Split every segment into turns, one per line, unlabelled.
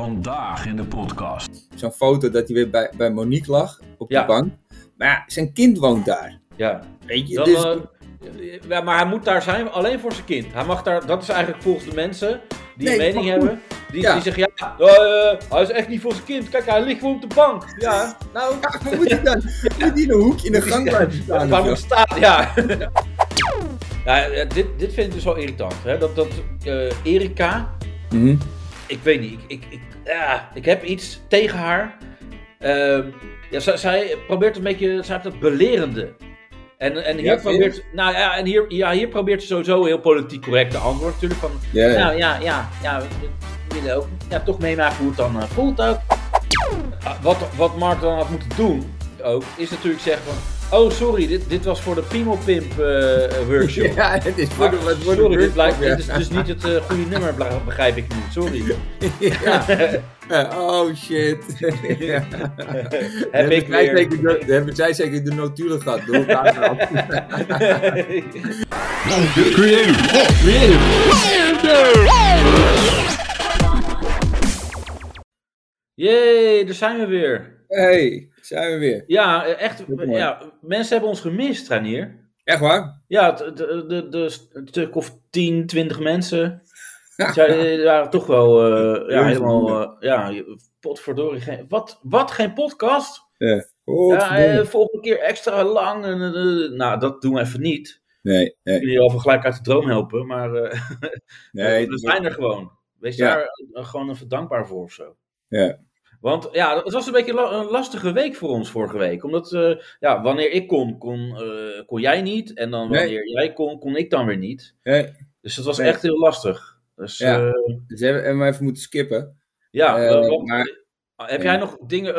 Vandaag in de podcast.
Zo'n foto dat hij weer bij, bij Monique lag op
Ja.
de bank. Maar ja, zijn kind woont daar.
Ja.
Weet je,
Dan,
dus...
eh, ja, maar hij moet daar zijn alleen voor zijn kind. Hij mag daar, dat is eigenlijk volgens de mensen die
Nee,
een mening hebben. Die,
Ja.
die zeggen, ja, eh, hij is echt niet voor zijn kind. Kijk, hij ligt gewoon op de bank. Ja, nou,
Ja, moet hij dan moet hij in een hoekje in de gang blijven staan?
waar moet staan? Ja. ja dit, dit vind ik dus wel irritant. Hè? Dat, dat eh, Erika,
Mhm.
Ik weet niet, ik, ik, ik, ja, ik heb iets tegen haar. Ehm, ja, zij, zij probeert een beetje, zij heeft dat belerende. En, en hier
Ja,
probeert, nou ja, en hier, ja, hier probeert ze sowieso heel politiek correct te antwoorden natuurlijk. Van,
Ja, ja.
nou ja, ja, ja, we willen ook ja, toch meemaken hoe het dan eh, voelt ook. Ah, Wat, wat Mark dan had moeten doen, ook, is natuurlijk zeggen van, oh sorry, dit, dit was voor de Piemelpimp eh, workshop.
Ja, het is voor
Maar,
de, wat voor de
sorry, dit,
workshop,
blijkt,
ja.
dit is dus niet het eh, goede nummer, begrijp ik nu. Sorry.
Ja. Oh shit. Ja.
Heb ik
zij
weer.
zeker de, hebben zij zeker de notulen gehad door elkaar gehaald.
Jee, daar zijn we weer.
hey, zijn we weer.
Ja, eh, echt. Ja, mensen hebben ons gemist, Ranier.
Echt waar?
Ja, de, stuk of 10, 20 mensen. Zij waren toch wel eh, ja, helemaal. eh, ja, potverdorie. Geen, wat, wat, geen podcast? Ja, eh, volgende keer extra lang. En, eh, eh, nou, dat doen we even niet.
nee, nee,
je al gelijk uit de droom helpen, maar eh,
nee.
we zijn er gewoon. Wees
Ja.
daar eh, gewoon even dankbaar voor of zo.
Ja.
Want ja, het was een beetje la- een lastige week voor ons vorige week. Omdat eh, ja, wanneer ik kon, kon, eh, kon jij niet. En dan
Nee.
wanneer jij kon, kon ik dan weer niet.
nee.
Dus dat was
Nee.
echt heel lastig. Dus
Ja.
ja,
Dus hebben hebben we even moeten skippen.
ja
maar-
heb jij nog dingen,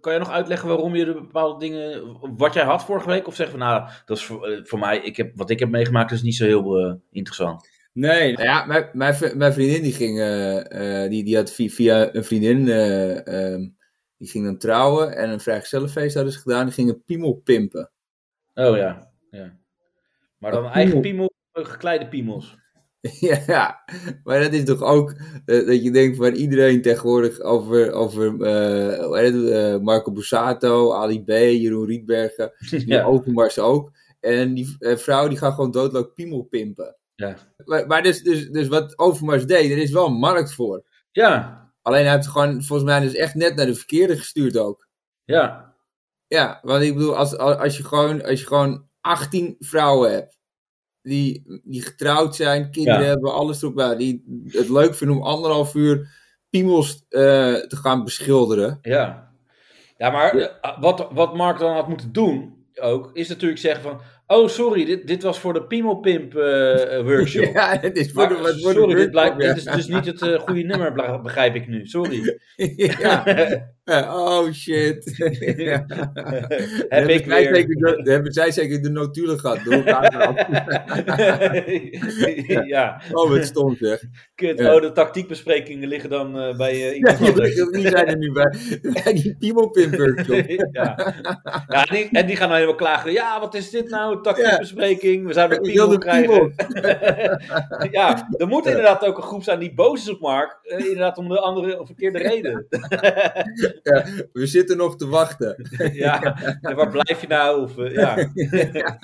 kan jij nog uitleggen waarom je de bepaalde dingen, wat jij had vorige week? Of zeggen van nou, dat is voor, voor mij, ik heb, wat ik heb meegemaakt is niet zo heel interessant.
Nee, nou ja, mijn, mijn, mijn vriendin die ging, eh, eh, die, die had via, via een vriendin, eh, ehm, die ging dan trouwen en een vrijgezellenfeest hadden ze gedaan, die gingen piemel pimpen.
Oh ja, ja. Maar dan
Wat
eigen
piemel?
gekleide piemels.
ja, maar dat is toch ook dat je denkt van iedereen tegenwoordig over, over Marco Bussato, Ali B, Jeroen Rietbergen, die
Ja.
Overmars ook. En die vrouw die gaat gewoon doodleuk piemel pimpen.
Ja.
Maar, dus, dus, dus wat Overmars deed, er is wel een markt voor.
Ja,
Alleen hij heeft het gewoon volgens mij dus echt net naar de verkeerde gestuurd ook.
ja,
Ja, want ik bedoel, als, als, je, gewoon, als je gewoon 18 vrouwen hebt. Die, die getrouwd zijn, kinderen
Ja.
hebben, alles erop. bij, Die het leuk vinden om anderhalf uur piemels eh, te gaan beschilderen.
ja. Ja, maar wat, wat Mark dan had moeten doen, ook, is natuurlijk zeggen van... Oh, sorry, dit, dit was voor de Piemelpimp eh, eh, workshop.
Ja, het is voor de, voor
sorry, dit, blijkt, dit is dus niet het eh, goede nummer, begrijp ik nu. Sorry.
ja. Ja, Oh shit. ja.
Heb
hebben
ik
zij
weer.
Zeker de, hebben zij zeker de notulen gehad door
ja,
Oh, wat stom zeg.
kut.
Ja.
Oh, de tactiekbesprekingen liggen dan eh, bij
Ja,
iemand
die,
anders.
die zijn er nu bij. Bij die piemelpimp workshop.
ja. ja en, die, en die gaan dan helemaal klagen. Ja, wat is dit nou? Tactiekbespreking. We zouden
wilde
krijgen. ja, er moet inderdaad ook een groep zijn die boos is op Mark. eh, inderdaad om de andere verkeerde reden.
Ja, we zitten nog te wachten.
ja, en waar blijf je nou? Of, eh, ja.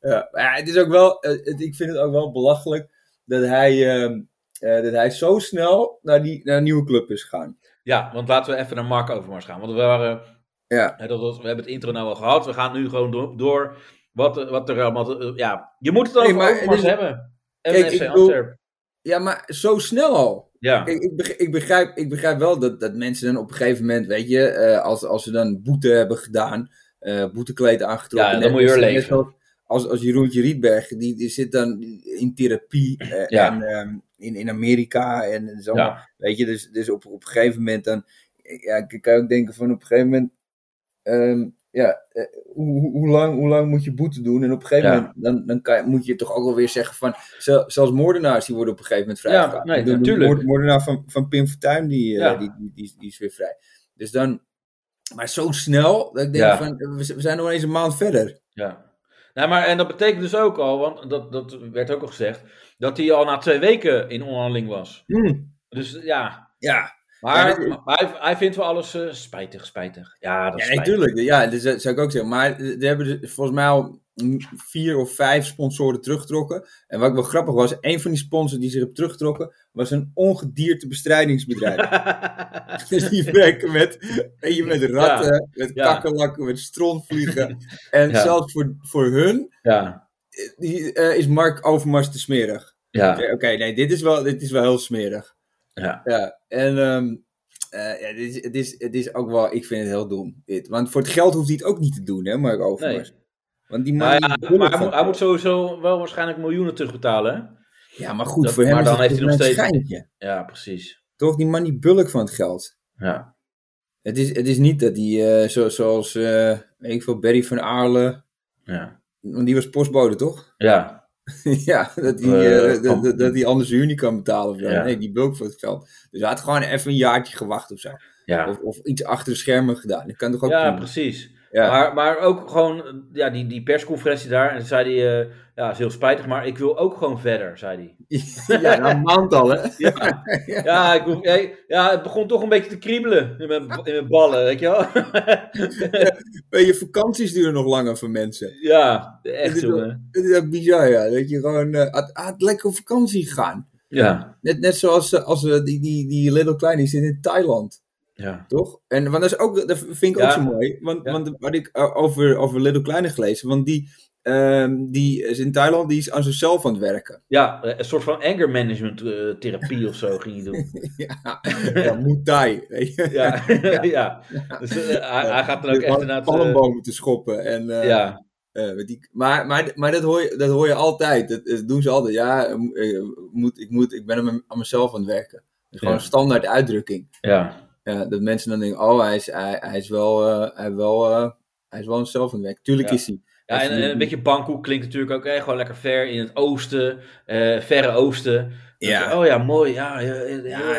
Ja, maar ja, het is ook wel, eh, het- ik vind het ook wel belachelijk dat hij, ehm, eh, dat hij zo snel naar, die, naar een nieuwe club is gegaan.
ja, want laten we even naar Mark Overmars gaan. Want we waren...
Ja,
hè, dat was, we hebben het intro nou al gehad. We gaan nu gewoon door. door wat, wat er allemaal... ja, je moet het over
maar
Overmars
is-
hebben. En
Kijk,
FC
bedoel- ja maar zo snel al.
Ja,
Kijk, ik, begrijp, ik, begrijp, ik begrijp wel dat, dat mensen dan op een gegeven moment, weet je, eh, als, als ze dan boete hebben gedaan, eh boetekleed aangetrokken.
Ja, dan moet je weer leven.
zoals- Als, als Jeroentje Rietberg, die, die zit dan in therapie eh,
Ja.
en, ehm, in, in Amerika en, en zo.
ja,
Weet je, dus, dus op, op een gegeven moment dan, ja, ik kan ook denken van op een gegeven moment, ehm, ja, eh, hoe, hoe- lang, hoe lang moet je boete doen? En op een gegeven
Ja.
moment, dan, dan kan je, moet je toch ook wel weer zeggen van, zel- zelfs moordenaars die worden op een gegeven moment vrijgelaten.
nee,
de, de
natuurlijk.
moord- moordenaar van, van Pim Fortuyn, die, eh,
Ja.
die, die, die, die is weer vrij. Dus dan, maar zo snel, dat ik denk
Ja.
van, we, zijn nog eens een maand verder.
ja. Nou, maar, en dat betekent dus ook al, want dat, dat werd ook al gezegd, dat hij al na twee weken in onderhandeling was.
Hmm.
Dus ja,
Ja,
Maar,
Ja, dat-
maar hij, hij vindt wel alles eh, spijtig, spijtig. Ja, dat is
Ja, natuurlijk. Ja, dat zou ik ook zeggen. Maar er hebben er volgens mij al vier of vijf sponsoren teruggetrokken. En wat ook wel grappig was, een van die sponsors die zich heeft teruggetrokken, was een ongediertebestrijdingsbedrijf. dus die werken met, je, met ratten, met kakkerlakken, met strontvliegen. En zelfs voor, voor hun
ja,
eh, die, eh, is Mark Overmars te smerig.
ja,
Oké, Oké, nee, dit is, wel, dit is wel heel smerig.
Ja.
Ja, en ehm, eh, ja, dit is, het, is, het is ook wel, ik vind het heel dom. Dit. Want voor het geld hoeft hij het ook niet te doen, hè, Mark Overmars. Want die man
Nou
die
ja, maar hij moet, hij moet sowieso wel waarschijnlijk miljoenen terugbetalen. hè?
Ja, maar goed,
dat-
voor hem
maar dan
het
heeft hij nog
een
steeds-
schijntje.
Ja, precies.
Toch, die man die bulk van het geld.
Ja,
Het is, het is niet dat hij, eh, zo, zoals, eh weet ik veel, Barry van Aarle,
ja.
want die was postbode, toch?
Ja,
ja, dat hij,
Eh,
eh, dat, dat, dat hij anders huur niet kan betalen of zo.
Ja.
Nee, die bulk van het geld. Dus hij had gewoon even een jaartje gewacht of zo.
ja.
Of, of iets achter de schermen gedaan. Dat kan toch ook
ja precies.
Ja.
Maar, maar ook gewoon, ja, die, die persconferentie daar. En zei hij, eh, ja, is heel spijtig, maar ik wil ook gewoon verder, zei hij.
ja, na een maand al, hè?
Ja, ja, ik ja, het begon toch een beetje te kriebelen in mijn, in mijn ballen, weet je wel?
Weet je, vakanties duren nog langer voor mensen.
ja, echt
wel-
jongen.
Het is bizar, ja. Dat je gewoon had, had lekker op vakantie gegaan.
Ja,
Net, net zoals eh, als, eh, die, die, die Little Klein, die zit in Thailand.
Ja,
Toch? En want dat, is ook, dat vind ik
Ja.
ook zo mooi. Want,
Ja.
want wat ik eh, over, over Little Klein heb gelezen. Want die, ehm, die is in Thailand, die is aan zichzelf aan het werken.
ja, een soort van anger management eh, therapie of zo ging hij doen.
ja, ja Muay Thai. Weet je?
Ja, ja. Dus eh, hij, hij gaat dan ook echt inderdaad... eh,
te schoppen. En, eh,
ja,
eh, met die, maar maar, maar dat, hoor je, dat hoor je altijd. Dat, dat doen ze altijd. Ja, eh, eh, moet, ik, moet, ik ben aan, mezelf aan het werken. Dat is gewoon
Ja.
een standaard uitdrukking.
ja,
Ja, dat mensen dan denken, oh, hij is, hij, hij is wel, eh, hij wel, eh, hij is wel werk. Tuurlijk
Ja.
is hij.
Ja, en, en een beetje Bangkok klinkt natuurlijk ook hè, gewoon lekker ver in het oosten, eh, verre oosten.
Ja.
Oh ja, mooi, ja, ja,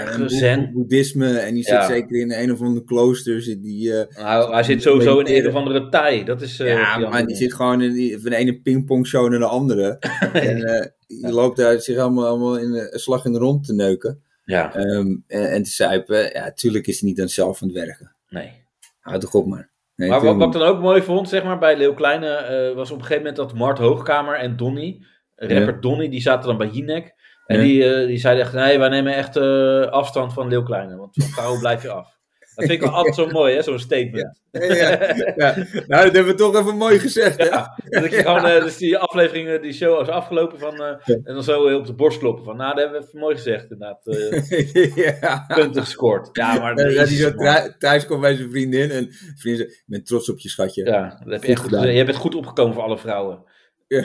en boeddhisme. En die zit zeker in een of andere klooster. Zit die, eh,
Nou, hij zit sowieso in een of andere Thai. Dat is. eh,
ja,
die
maar die zit gewoon in die, van de ene pingpongshow naar de andere. en eh, die loopt daar zich allemaal, allemaal in een slag in de rond te neuken.
Ja,
ehm, en, en te zuipen. Ja, tuurlijk is hij niet aan zichzelf aan het werken.
nee.
Houd toch op, maar. Nee,
Maar wat, wat ik dan ook mooi vond, zeg maar, bij Leeuw Kleine, eh, was op een gegeven moment dat Mart Hoogkamer en Donny, rapper Donny, die zaten dan bij Jinek. En
Ja.
die, eh, die zeiden echt, nee, wij nemen echt eh, afstand van Leeuw Kleine, want van vrouwen blijf je af. Dat vind ik wel altijd zo mooi, hè, zo'n statement.
Ja, ja, ja. Nou, dat hebben we toch even mooi gezegd, hè?
Ja, dat je gewoon, dus die afleveringen, die show is afgelopen van, eh, en dan zo heel op de borst kloppen van, nou, dat hebben we even mooi gezegd, inderdaad, eh,
ja.
punten gescoord. Ja, maar
dat
Jezus,
zo thuis komt bij zijn vriendin en vriendin zegt, ik ben trots op je schatje.
Ja, dat heb je echt goed
gedaan.
Je bent goed opgekomen voor alle vrouwen.
Ja.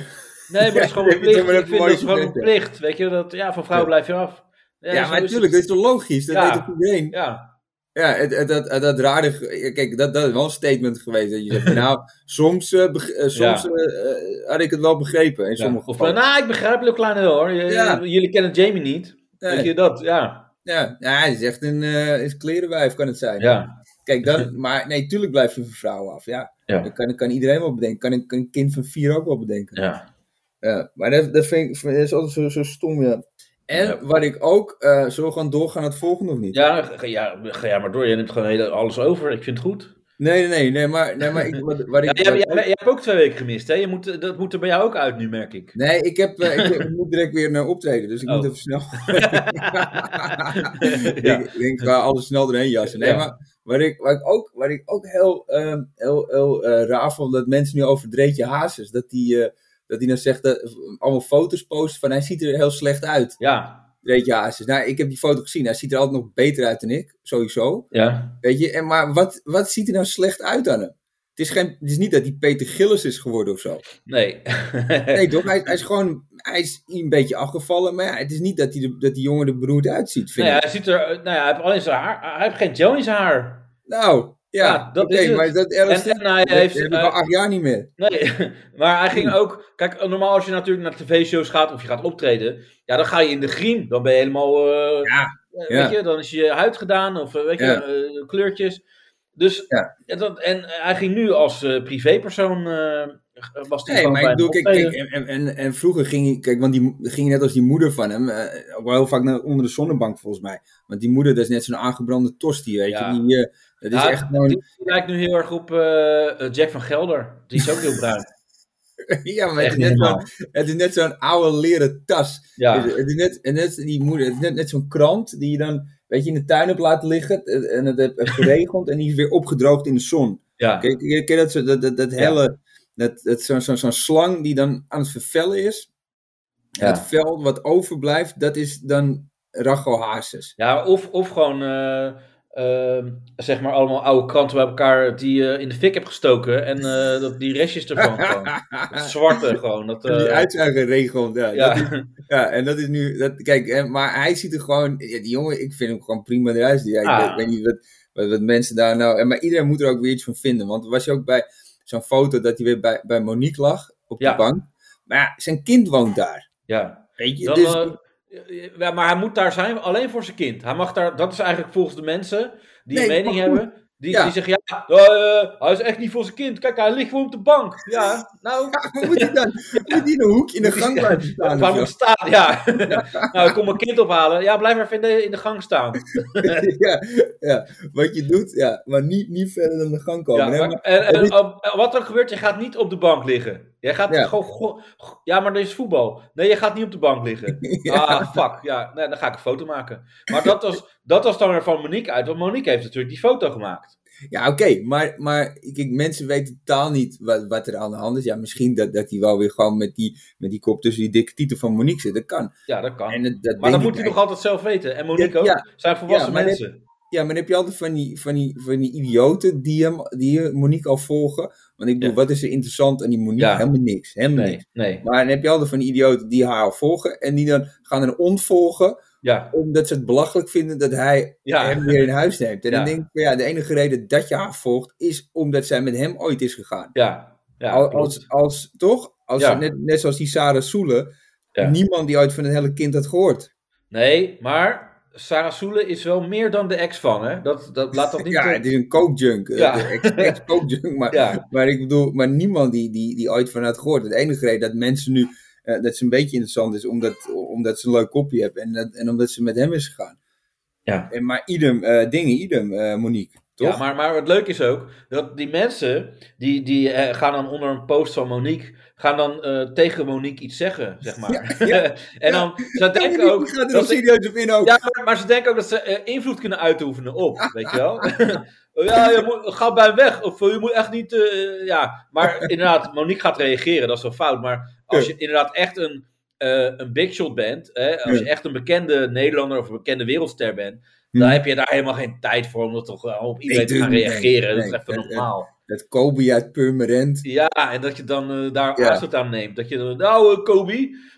Nee, maar dat is gewoon een plicht. Ik vind dat is gewoon een plicht. Weet je, dat, ja, van vrouwen blijf je af.
Ja, maar
is
natuurlijk, dat is toch logisch? Dat weet iedereen?
Ja,
Ja, het, het, dat, dat rare, ge- kijk, dat, dat is wel een statement geweest. Dat je zegt, nou, soms, eh, eh, soms
Ja.
eh, eh, had ik het wel begrepen. In sommige
eh,
gevallen.
nou, ik begrijp Leeuw Kleine wel hoor.
Ja.
Jullie kennen Jamie niet.
Nee.
Weet je dat? Ja.
Ja, ja, hij is echt een eh, is klerenwijf, kan het zijn.
Ja.
Kijk, dan, maar nee, tuurlijk blijf je van vrouwen af. Ja,
Ja.
dat kan, kan iedereen wel bedenken. Kan een, kan een kind van vier ook wel bedenken.
Ja.
Ja, maar dat, dat vind ik dat is altijd zo, zo stom, ja. En
Ja.
wat ik ook, eh zullen we gewoon doorgaan naar het volgende of niet?
Ja, ga, ja, ga ja maar door. Je neemt gewoon hele, alles over. Ik vind het goed.
Nee, nee, nee, maar, nee, maar ik, wat, wat
Ja,
ik...
jij,
wat-
jij, jij hebt ook twee weken gemist, hè? Je moet, dat moet er bij jou ook uit nu, merk ik.
Nee, ik, heb, eh, ik, moet direct weer naar optreden, dus ik
Oh.
moet even snel.
Ja.
ik, denk, ga alles snel erheen jassen. Nee,
Ja.
maar waar ik, waar ik ook, waar ik ook heel, ehm, heel, heel eh, raar vond, dat mensen nu over Dreetje Hazes, dat die, eh, dat die dan zegt, dat, allemaal foto's posten van hij ziet er heel slecht uit,
Ja.
Dreetje Hazes. Nou, ik heb die foto gezien, hij ziet er altijd nog beter uit dan ik, sowieso.
Ja.
Weet je, en, maar wat, wat ziet er nou slecht uit aan hem? Het is, geen, het is niet dat hij Peter Gillis is geworden of zo.
Nee.
Nee, toch? Hij, hij is gewoon hij is een beetje afgevallen. Maar ja, het is niet dat, hij de, dat die jongen er beroerd uitziet, vind
Nee,
ik.
hij ziet er, nou ja, hij heeft alleen zijn haar. Hij heeft geen gel in zijn haar.
Nou, ja,
dat is het.
maar dat
En, en hij heeft.
heb ik al
eh,
acht jaar niet meer.
nee, maar hij ging ook. Kijk, normaal als je natuurlijk naar tv-shows gaat of je gaat optreden. Ja, dan ga je in de griem. Dan ben je helemaal. eh,
Ja,
eh,
ja.
Weet je, dan is je huid gedaan of eh, weet je,
Ja.
eh, kleurtjes. Dus.
Ja.
En, dat, en hij ging nu als eh, privépersoon. eh, eh, was
Nee,
gewoon
maar
bij
ik bedoel, kijk, en, en, vroeger ging hij, kijk, want die ging net als die moeder van hem, eh, ook wel heel vaak naar, onder de zonnebank volgens mij. Want die moeder, dat is net zo'n aangebrande tosti, weet je. Die, dat is
Ja,
echt gewoon,
die, lijkt nu heel erg op eh, Jack van Gelder. Die is ook heel bruin.
ja, maar het is, net zo'n,
normaal.
het is net zo'n oude leren tas.
Ja,
Het, het is net, die moeder, het is net, net zo'n krant die je dan, weet je, in de tuin hebt laten liggen en het heeft heeft geregend en die is weer opgedroogd in de zon.
ja.
Ken, ken, dat, zo- dat, dat, dat
Ja.
dat, dat zo'n zo, zo'n slang die dan aan het vervellen is.
Ja.
Het vel wat overblijft, dat is dan Rachel Hazes.
ja of, of gewoon, eh, eh, zeg maar, allemaal oude kranten bij elkaar die je in de fik hebt gestoken. En eh, dat, die restjes ervan gewoon. Het zwarte gewoon. Dat,
die
eh,
uitzuigerregel. Ja,
ja.
Dat is, ja, en dat is nu. Dat, kijk, eh, maar hij ziet er gewoon. Ja, die jongen, ik vind hem gewoon prima eruit. Ja, ik,
Ah.
weet, niet wat, wat, wat mensen daar nou. en Maar iedereen moet er ook weer iets van vinden. Want was je ook bij zo'n foto dat hij weer bij, bij Monique lag op de bank. Maar ja, zijn kind woont daar.
ja.
Weet je,
Dan,
dus.
Ja, maar hij moet daar zijn alleen voor zijn kind. Hij mag daar, dat is eigenlijk volgens de mensen die
Nee,
een mening hebben. Die,
Ja.
die zeggen, ja, eh, hij is echt niet voor zijn kind. Kijk, hij ligt gewoon op de bank. Ja, nou,
Waar moet hij dan? Moet hij in een hoek in de gang blijven staan?
waar moet staan? Ja. nou, ik kom mijn kind ophalen. Ja, blijf maar even in de, in de gang staan.
ja, ja, wat je doet, ja, maar niet, niet verder dan de gang komen.
Ja,
Nee,
maar-
maar-
en, en, wat er gebeurt, je gaat niet op de bank liggen. Jij gaat
Ja.
gewoon, ja, maar er is voetbal. Nee, je gaat niet op de bank liggen.
Ja.
Ah, fuck. Ja, nee, dan ga ik een foto maken. Maar dat was, dat was dan weer van Monique uit, want Monique heeft natuurlijk die foto gemaakt.
Ja, oké, maar, maar kijk, mensen weten totaal niet wat, wat er aan de hand is. Ja, misschien dat, dat hij wel weer gewoon met die, met die kop tussen die dikke titel van Monique zit. Dat kan.
Ja, dat kan.
En dat, dat
maar dat moet hij nog altijd zelf weten. En Monique ook.
ja.
Zijn volwassen
Ja,
mensen.
Ja, maar dan heb je altijd van die, van die, van die idioten die, hem, die Monique al volgen. Want ik bedoel,
Ja.
wat is er interessant aan die Monique?
Ja.
Helemaal niks. Helemaal niks.
Nee.
Maar dan heb je altijd van die idioten die haar al volgen. En die dan gaan er ontvolgen.
Ja,
Omdat ze het belachelijk vinden dat hij
ja.
hem weer in huis neemt. En
Ja.
dan denk ik, ja, de enige reden dat je haar volgt, is omdat zij met hem ooit is gegaan.
ja. ja
als, als, toch? Als, net, net zoals die Sarah Soele, niemand die ooit van het hele kind had gehoord.
Nee, maar Sarah Soele is wel meer dan de ex van, hè? Dat, dat laat dat niet...
Ja, het is een coke-junk.
Ja.
Ex-coke-junk. maar,
ja.
maar ik bedoel, maar niemand die, die, die ooit van had gehoord. Het enige reden dat mensen nu, eh, dat ze een beetje interessant is, omdat, omdat ze een leuk kopje hebben. En, dat, en omdat ze met hem is gegaan.
Ja.
En, maar idem, eh, dingen, idem, eh, Monique. Toch?
Ja, maar, maar het leuke is ook dat die mensen die, die eh, gaan dan onder een post van Monique, gaan dan eh, tegen Monique iets zeggen, zeg maar.
Ja, ja.
en dan, ze denken ook.
gaat er
dat ze-
serieus op in ook.
ja, maar, maar ze denken ook dat ze eh, invloed kunnen uitoefenen op, weet je wel? ja, je moet, ga bij hem weg. Of eh, je moet echt niet. ja, maar inderdaad, Monique gaat reageren, dat is wel fout. Maar als je inderdaad echt een, een big shot bent, hè, als je echt een bekende Nederlander of een bekende wereldster bent, dan
Hm.
heb je daar helemaal geen tijd voor om dat toch wel op iedereen te gaan
nee,
reageren. dat is even
het-
normaal.
Dat Kobe uit Purmerend.
Ja, en dat je dan eh, daar
Ja.
aanstoot aan neemt. Dat je dan, nou, eh, Kobe,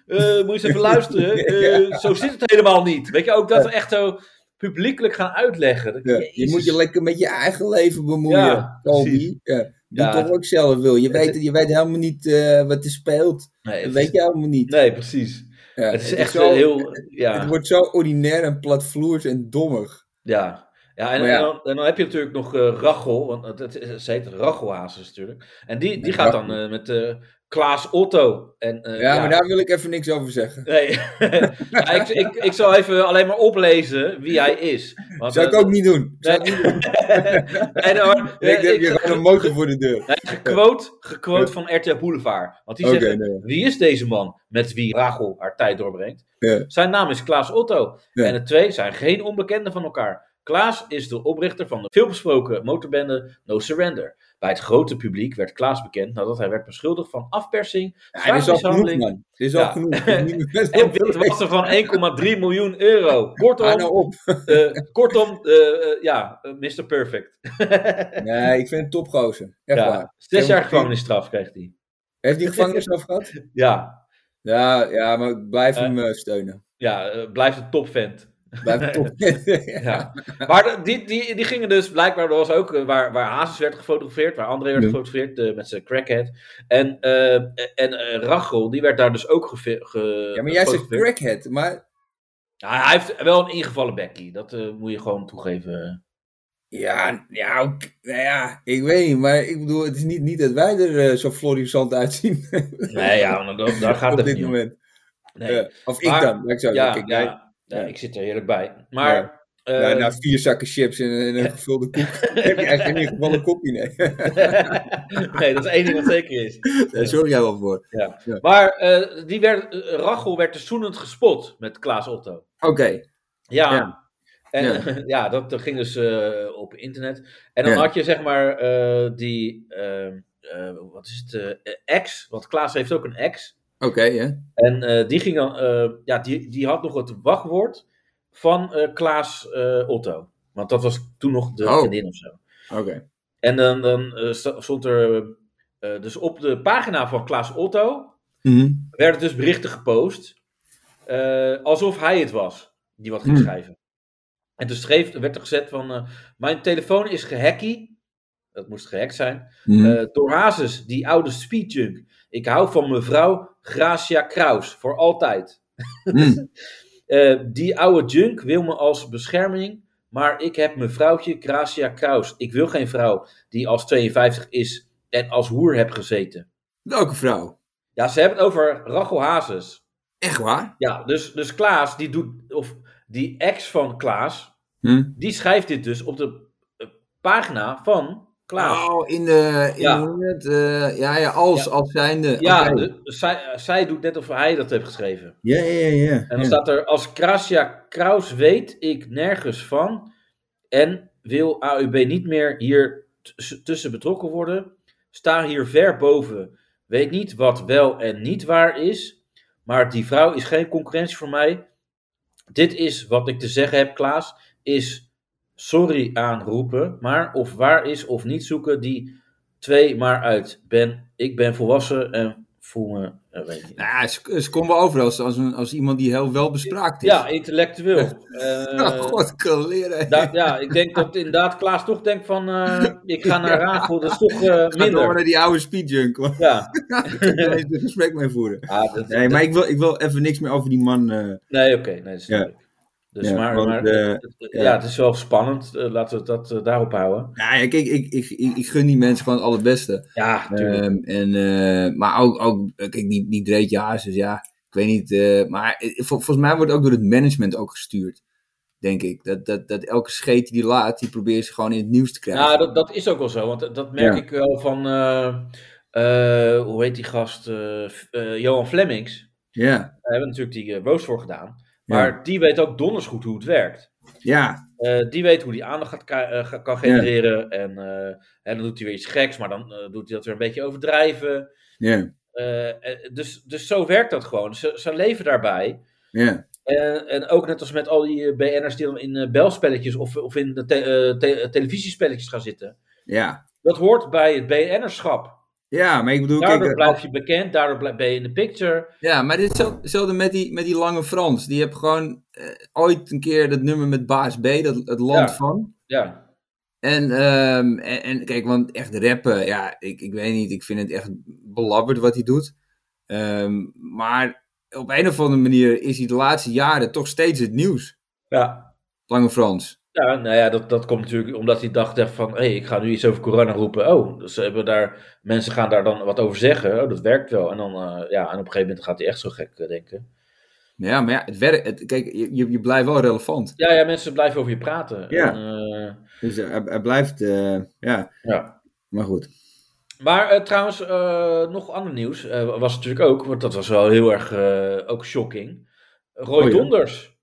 eh, moet je eens even luisteren. Eh,
Ja.
Zo zit het helemaal niet. Weet je, ook dat we echt zo publiekelijk gaan uitleggen.
Ja, je moet je lekker met je eigen leven bemoeien, Kobe. doe toch ook zelf wil. Je weet, je weet helemaal niet eh, wat er speelt.
Nee,
Dat weet je helemaal niet.
nee, precies.
Ja,
het is echt
zo-
heel...
Het
Ja,
wordt zo ordinair en platvloers en dommig.
ja. Ja, en,
Maar ja.
En, dan, en dan heb je natuurlijk nog eh Rachel, want het, het, het- ze heet Rachel Hazes natuurlijk. En die, die gaat dan eh, met eh Klaas Otto. En, eh,
ja, maar daar wil ik even niks over zeggen.
Nee, Ja, ik, ik, ik zal even alleen maar oplezen wie hij is. Want,
Zou ik
eh,
ook niet doen. Zou
Nee.
ik niet doen.
en, hoor,
Ik heb hier gewoon een motor voor de deur.
Nee, gequote, gequote van RTL Boulevard. Want die
nee.
wie is deze man met wie Rachel haar tijd doorbrengt?
Ja.
Zijn naam is Klaas Otto. En de twee zijn geen onbekenden van elkaar. Klaas is de oprichter van de veelbesproken motorbende No Surrender. Bij het grote publiek werd Klaas bekend nadat hij werd beschuldigd van afpersing,
Ja, dit is al genoeg,
zwaarmishandeling
man. Dit is
Ja.
al genoeg.
En witwassen van 1,3 miljoen euro. Kortom,
nou op.
eh, kortom eh, eh, ja, Mr. Perfect.
Nee, ik vind het topgozer. Echt
ja,
waar.
zes jaar gevangenisstraf kreeg hij.
Heeft hij gevangenisstraf gehad?
Ja,
Ja, ja, maar ik blijf hem steunen.
ja blijft een topvent.
Top.
Ja. Maar die, die, die gingen dus, blijkbaar, er was ook eh, waar, waar Hazes werd gefotografeerd, waar André werd
Ja.
gefotografeerd eh, met zijn crackhead. En, eh, en Rachel, die werd daar dus ook ge,
Ja, maar jij zegt crackhead, maar
Ja, hij heeft wel een ingevallen bekkie, dat moet je gewoon toegeven.
Ja, ja, ook- nou ja, ik weet niet, maar ik bedoel, het is niet, niet dat wij er zo florissant uitzien
Nee, ja, daar gaat
op
het
dit
niet
moment.
Nee.
Of ik
Maar-
dan, ik zo
ja,
zeggen.
Ja, ik zit er heerlijk bij. Maar,
Ja. nou, na vier zakken chips en, en een gevulde koek heb je eigenlijk in ieder geval een kopje, nee.
nee, dat is één ding wat zeker is.
Daar zorg jij wel voor.
Ja.
Ja.
Maar eh, die werd, eh, Rachel werd dus zoenend gespot met Klaas Otto.
Oké,
Ja.
Ja.
En
Ja.
ja, dat, dat ging dus eh, op internet. En dan
Ja.
had je zeg maar eh, die, wat is het, eh, ex, want Klaas heeft ook een ex.
Oké, ja.
En eh, die ging eh, ja, die, die had nog het wachtwoord van eh, Klaas Otto. Want dat was toen nog de
Oh.
vriendin of zo.
Oké.
En dan, dan stond er, dus op de pagina van Klaas Otto
Mhm.
werden dus berichten gepost. alsof hij het was die wat ging
Hmm.
schrijven. En toen schreef, werd er gezet van, mijn telefoon is gehackie. Dat moest gehackt zijn.
Mhm.
Eh, door Hazes, die oude speedjunk. Ik hou van mevrouw Gracia Kraus, voor altijd.
Mhm.
Eh, die oude junk wil me als bescherming, maar ik heb mevrouwtje Gracia Kraus. Ik wil geen vrouw die als 52 is en als hoer heb gezeten.
Welke vrouw?
Ja, ze hebben het over Rachel Hazes.
Echt waar?
Ja, dus, dus Klaas, die doet, of die ex van Klaas,
Hm?
die schrijft dit dus op de eh, pagina van Klaas.
Oh, in de, in
Ja.
het? Eh, ja, ja, als,
Ja.
als zijnde.
ja,
Oké.
de- zij, zij doet net of hij dat heeft geschreven.
ja, ja, ja. ja.
En dan
ja.
staat er, als Gracia Kraus weet ik nergens van en wil AUB niet meer hier tussen betrokken worden. Sta hier ver boven. Weet niet wat wel en niet waar is, maar die vrouw is geen concurrentie voor mij. Dit is wat ik te zeggen heb, Klaas, is sorry aanroepen, maar of waar is of niet zoeken die twee maar uit. Ben, ik ben volwassen en voel me, weet ik niet.
Nou, ze, ze komen wel over als, als, een, als iemand die heel wel bespraakt is.
Ja, intellectueel.
Oh, god, kan leren.
Da- ja, ik denk dat inderdaad Klaas toch denkt van, eh, ik ga naar Rachel, dat is toch eh,
Ga door
minder.
naar die oude speedjunk. want
Ja.
Ik kan er een gesprek mee voeren.
Ah, dat-
Nee, maar ik wil, ik wil even niks meer over die man.
Nee, oké, nee, dat is
Ja.
Dus
Ja,
maar,
want,
maar
eh,
het- het-
ja.
ja. het is wel spannend. Eh, laten we dat eh, daarop houden.
nou ja, kijk, ik, ik, ik, ik gun die mensen gewoon het allerbeste.
Ja, natuurlijk.
Ehm, en, maar ook, ook kijk, die, die Dreetje Hazes, ja, ik weet niet. maar vol- volgens mij wordt ook door het management ook gestuurd. Denk ik. Dat, dat, dat elke scheet die laat, die probeert ze gewoon in het nieuws te krijgen.
nou, dat, dat is ook wel zo. Want dat- merk
Ja.
ik wel van, hoe heet die gast? Johan Flemings.
Ja,
Daar hebben we natuurlijk die Roos voor gedaan. Maar die weet ook donders goed hoe het werkt.
ja,
Eh, die weet hoe die aandacht gaat, eh, kan genereren. En, eh, en dan doet hij weer iets geks, maar dan eh, doet hij dat weer een beetje overdrijven.
ja,
Eh, eh, dus, dus zo werkt dat gewoon. Ze, ze leven daarbij.
ja.
En, en ook net als met al die eh, BN'ers die dan in eh, belspelletjes of, of in de te- eh, te- televisiespelletjes gaan zitten.
Ja,
Dat hoort bij het BN'erschap.
Ja maar ik bedoel,
Daardoor
kijk, eh,
blijf je bekend, daardoor ben je in de picture.
Ja, maar dit is hetzelfde met die, met die lange Frans. Die heeft gewoon eh, ooit een keer dat nummer met Baas B, dat, het land
Ja.
van.
Ja,
En, ehm, en, en kijk, want echt rappen, ja, ik, ik weet niet, ik vind het echt belabberd wat hij doet. Ehm, maar op een of andere manier is hij de laatste jaren toch steeds het nieuws.
ja.
Lange Frans.
Ja, nou ja, dat, dat komt natuurlijk omdat hij dacht echt van, hé, hey, ik ga nu iets over corona roepen. Oh, dus hebben daar, mensen gaan daar dan wat over zeggen. Oh, dat werkt wel. En dan, eh, ja, en op een gegeven moment gaat hij echt zo gek eh, denken.
Ja, maar ja, het werkt. Kijk, je, je blijft wel relevant.
Ja, ja, mensen blijven over je praten.
Ja.
En, eh,
Dus hij, hij blijft, ja,
ja.
maar goed.
Maar trouwens, nog ander nieuws was natuurlijk ook, want dat was wel heel erg ook shocking. Roy
Oh ja.
Donders,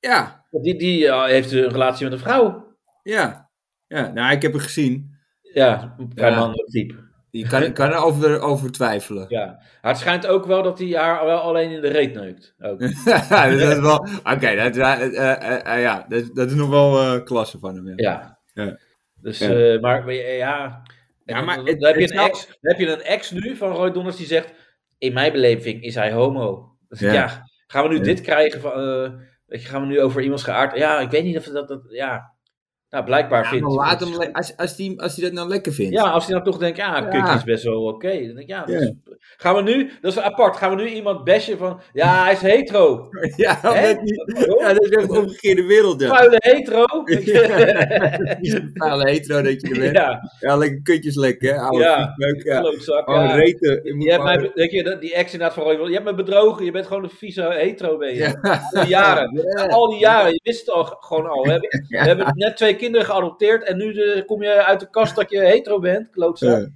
Ja,
die, die eh, heeft een relatie met een vrouw.
ja. Ja, nou, ik heb het gezien.
Ja, een
Ja.
mannelijk type.
Je kan, kan er over, over twijfelen.
Ja. Het schijnt ook wel dat hij haar wel alleen in de reet neukt. Ook.
Dat is wel. Oké, dat, eh, eh, ja, dat, dat is nog wel klasse van hem. Ja.
Ja. Dus, maar maar, ja.
Ja, maar
dan, heb, je een ex, dan heb je een ex nu van Roy Donders die zegt: In mijn beleving is hij homo. Dus
Ja.
ja. gaan we nu
Ja.
dit krijgen? Van, je, gaan we nu over iemands geaard? Ja, ik weet niet of dat. dat ja. Nou, blijkbaar
Ja,
vindt
laat hem le- als, als, die, als hij dat nou lekker vindt.
Ja, als hij nou toch denkt, ja,
Ja.
kukje is best wel oké. Dan denk ik, ja, is- gaan we nu, dat is apart, gaan we nu iemand bashen van, ja, hij is hetero.
Ja,
Hè?
dat, niet- ja, dat is echt een omgekeerde wereld. Ja.
Vuile hetero.
Vuile hetero dat je er bent. Ja,
ja,
lekker kutjes lekker, hè. Oude
Ja.
viesmeuk, ja.
klootzak. Ja.
reten. Je
hebt mij, denk je, die ex inderdaad van Roy, je hebt me bedrogen, je bent gewoon een vieze hetero ben je. Al die jaren.
Ja.
Al die jaren, je wist het al gewoon al. We hebben, we hebben net twee kinderen geadopteerd en nu eh, kom je uit de kast dat je hetero bent, klootzak.
Ja.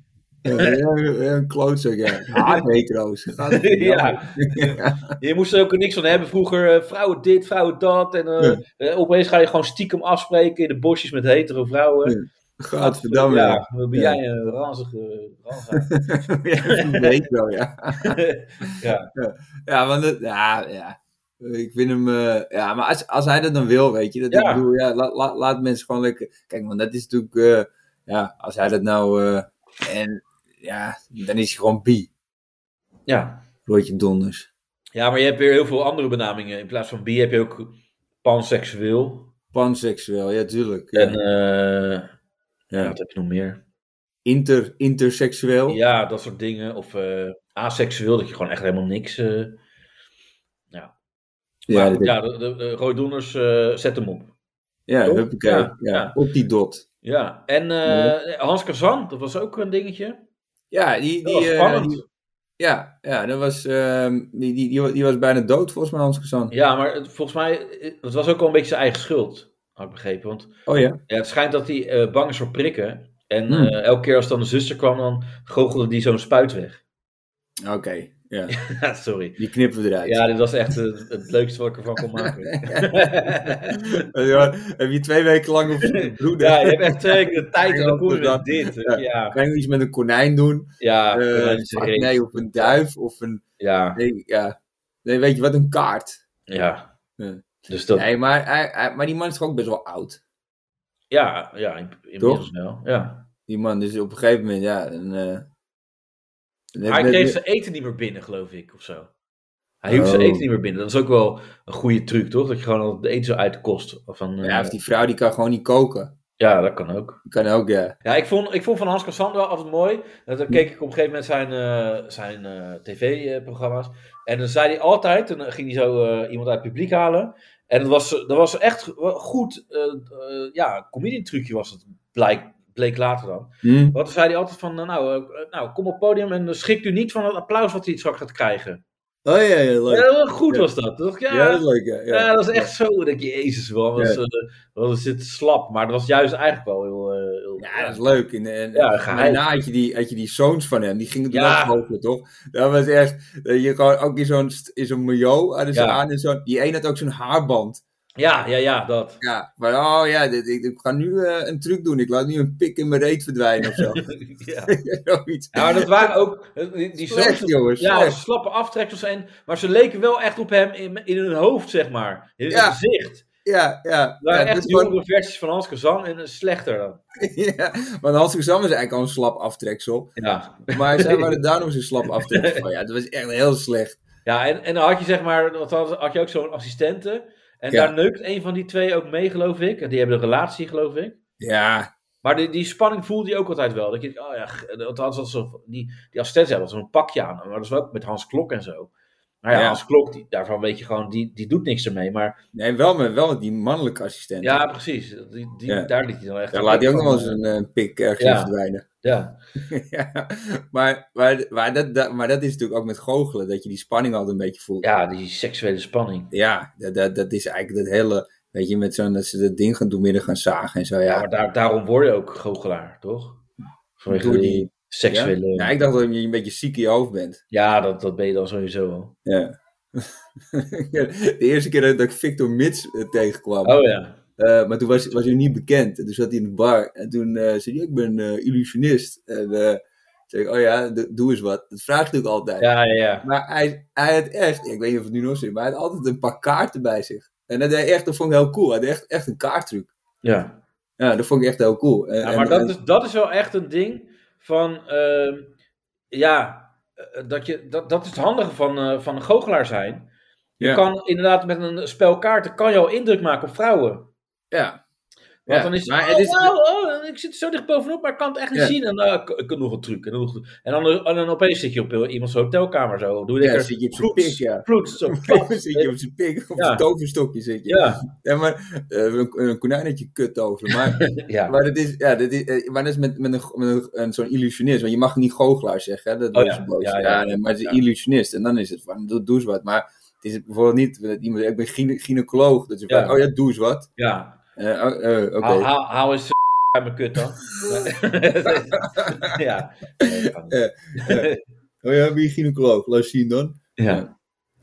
Een klootzak, ja. Haat hetero's.
Ja. Je moest er ook niks van hebben. Vroeger eh, vrouwen dit, vrouwen dat. En eh, eh, opeens ga je gewoon stiekem afspreken in de bosjes met hetero vrouwen.
Ja. Gadverdamme.
Ja,
Ja,
wat ben
Ja.
jij een ranzige ranzig.
ja. ja.
ja.
Ja, want het, ja, ja. Ik vind hem, eh, ja, maar als, als hij dat dan wil, weet je, dat
Ja.
ik bedoel, ja, laat, laat, laat mensen gewoon lekker, kijk, want dat is natuurlijk, eh, ja, als hij dat nou, eh, en, ja, dan is hij gewoon bi,
ja.
Roodje Donders.
ja, maar je hebt weer heel veel andere benamingen. In plaats van bi heb je ook panseksueel.
Panseksueel, ja, tuurlijk. Ja.
En eh, ja, wat heb je nog meer?
Inter, interseksueel.
Ja, dat soort dingen. Of eh aseksueel, dat je gewoon echt helemaal niks... ja,
ja,
goed, de, de, de Roy Doeners, eh, zet hem op.
ja, huppakee,
Ja,
op die dot.
Ja, en eh, Hans Kazan, dat was ook een dingetje.
Ja, die, die,
was
eh,
spannend.
die- ja, ja, dat was, ehm, die, die, die, wa- die was bijna dood volgens mij, Hans Gezan.
Ja, maar het, volgens mij, het was ook wel een beetje zijn eigen schuld, had ik begrepen. Want
Oh ja?
ja, het schijnt dat hij bang is voor prikken. En
Hmm.
elke keer als dan de zuster kwam, dan goochelde die zo'n spuit weg.
Oké, ja.
Ja, Sorry.
Die knippen we eruit.
Ja, dit was echt eh, het leukste wat ik ervan kon maken.
Ja, heb je twee weken lang op zitten broeden?
ja, je hebt echt twee weken de tijd dan met dit.
Ja.
Ja,
Kan je iets met een konijn doen?
ja, reet.
nee, of een duif, of een...
ja,
Nee, ja. nee, weet je wat, een kaart.
ja. Dus dat,
Nee, maar, hij, hij- maar die man is toch ook best wel oud.
ja, ja, in- inmiddels wel. Ja.
Die man is op een gegeven moment, ja... Een, eh, net-
hij kreeg zijn eten niet meer binnen, geloof ik, of zo. Hij hield zijn
Oh.
eten niet meer binnen. Dat is ook wel een goede truc, toch? Dat je gewoon al het eten zo uit de kost. Van, eh,
Ja, of die vrouw die kan gewoon niet koken.
ja, dat kan ook.
Kan ook, ja.
Ja, ik vond, ik vond van Hans Kassan wel altijd mooi. Dat, dan keek ik op een gegeven moment zijn, eh, zijn eh, tv-programma's. En dan zei hij altijd, dan ging hij zo eh, iemand uit het publiek halen. En dat was, dat was echt goed, eh eh, ja, comedian trucje was het, blijk, bleek later dan. Want dan zei hij altijd van, nou, eh, nou kom op het podium en schikt u niet van het applaus wat hij straks gaat krijgen.
Oh ja, ja, leuk.
Ja, goed was dat. Dat ik,
Ja,
ja,
dat is leuk, ja.
ja, dat is echt zo. Denk je, jezus, wat was,
Ja.
wat was dit slap. Maar dat was juist eigenlijk wel heel... eh, heel
Ja, dat is leuk. En, en, daarna had je, die, had je die zoons van hem, die gingen toen
Ja.
ook toch? Dat was echt, dat je gewoon ook in zo'n, hadden ze
Ja.
aan en zo. Die een had ook zo'n haarband.
Ja, ja, ja, dat.
Ja, maar oh ja, dit, ik, ik ga nu eh, een truc doen. Ik laat nu een pik in mijn reet verdwijnen of zo.
ja.
Zoiets.
ja, maar dat waren ook... eh, Die, die
Slecht,
zoons-
jongens.
Ja,
slecht.
slappe aftreksels en... Maar ze leken wel echt op hem in, in hun hoofd, zeg maar. In hun gezicht.
Ja, ja. Ja,
echt
gewoon-
jongere versies van Hans Kazan en een slechter dan.
ja, want Hans Gezam is eigenlijk al een slap aftreksel.
Ja.
Maar zij waren daar nog eens een slap aftreksel van. Ja, dat was echt heel slecht.
Ja, en, en dan had je zeg maar... Had je ook zo'n assistente. En
Ja.
daar neukt een van die twee ook mee, geloof ik. En die hebben een relatie, geloof ik.
Ja,
Maar die, die spanning voelde je ook altijd wel. Dat je, oh ja, g- dat zo, die, die assistent had zo'n pakje aan. Maar dat is ook met Hans Klok en zo. Maar ja,
Ja.
Hans Klok, die, daarvan weet je gewoon, die, die doet niks ermee. Maar
nee, wel met, wel met die mannelijke assistent.
ja, precies. Die, die,
Ja.
Daar liet hij dan echt
Daar
een
laat hij ook nog wel eens
eh,
een eh, pik ergens verdwijnen.
Ja,
ja, maar, maar, maar, dat, dat, maar dat is natuurlijk ook met goochelen, dat je die spanning altijd een beetje voelt.
ja, die seksuele spanning.
Ja, dat, dat, dat is eigenlijk dat hele, weet je, met zo'n, dat ze dat ding gaan doen midden gaan zagen en zo,
Ja,
ja.
maar daar, daarom word je ook goochelaar, toch? Vanwege
Door
die,
die-
seksuele...
ja?
Ja,
Ja, ik dacht dat je een beetje ziek in je hoofd bent.
dat, dat ben je dan sowieso wel.
Ja. de eerste keer dat ik Victor Mits eh, tegenkwam,
Oh ja.
Eh, maar toen was, was hij niet bekend. En toen zat hij in de bar en toen eh, zei hij, ik ben eh, illusionist. En eh zei ik, oh ja, doe eens wat. Dat vraag ik natuurlijk altijd.
Ja, ja, ja.
Maar hij, hij had echt, ik weet niet of het nu nog zo is, maar hij had altijd een paar kaarten bij zich. En dat, deed echt, dat vond ik heel cool. Hij had echt, echt een kaarttruc.
Ja.
Ja, dat vond ik echt heel cool. En,
Ja,
en-
maar dat
en-
is, dat is wel echt een ding van, ehm, ja, dat, je, dat, dat is het handige van, van een goochelaar zijn. Je
Ja.
kan inderdaad met een spel kaarten, kan je al indruk maken op vrouwen.
Ja,
Want
Ja,
dan is het,
maar
oh,
het is-
oh, oh, ik zit zo dicht bovenop, maar ik kan het echt niet
Ja.
zien. En dan ik, ik kan nog een truc. En dan, nog- en dan, en dan opeens zit je op eh, iemands hotelkamer zo. Doe je
Ja, zit je op zijn pik, ja.
vloeds, zo,
zit je op zijn pik, op
Ja.
toverstokje zit je.
Ja,
Ja, maar eh, een, een konijnetje kut over. Maar,
ja.
maar dat is, ja, dat is, eh, maar dat is met, met, een, met een, zo'n illusionist. Want je mag niet goochelaar zeggen, hè? Dat
Oh,
ze boos.
Ja,
maar het is een illusionist. En dan is het van, doe, doe eens wat. Maar het is bijvoorbeeld niet iemand ik ben gynaecoloog. Dat je
Ja.
van, oh ja, doe eens wat.
ja.
Eh, oh, eh, Oké.
Hou, hou, hou eens uit mijn kut dan. ja. Nee, dat kan niet.
Oh ja, je gynaecoloog? Laat zien dan.
ja.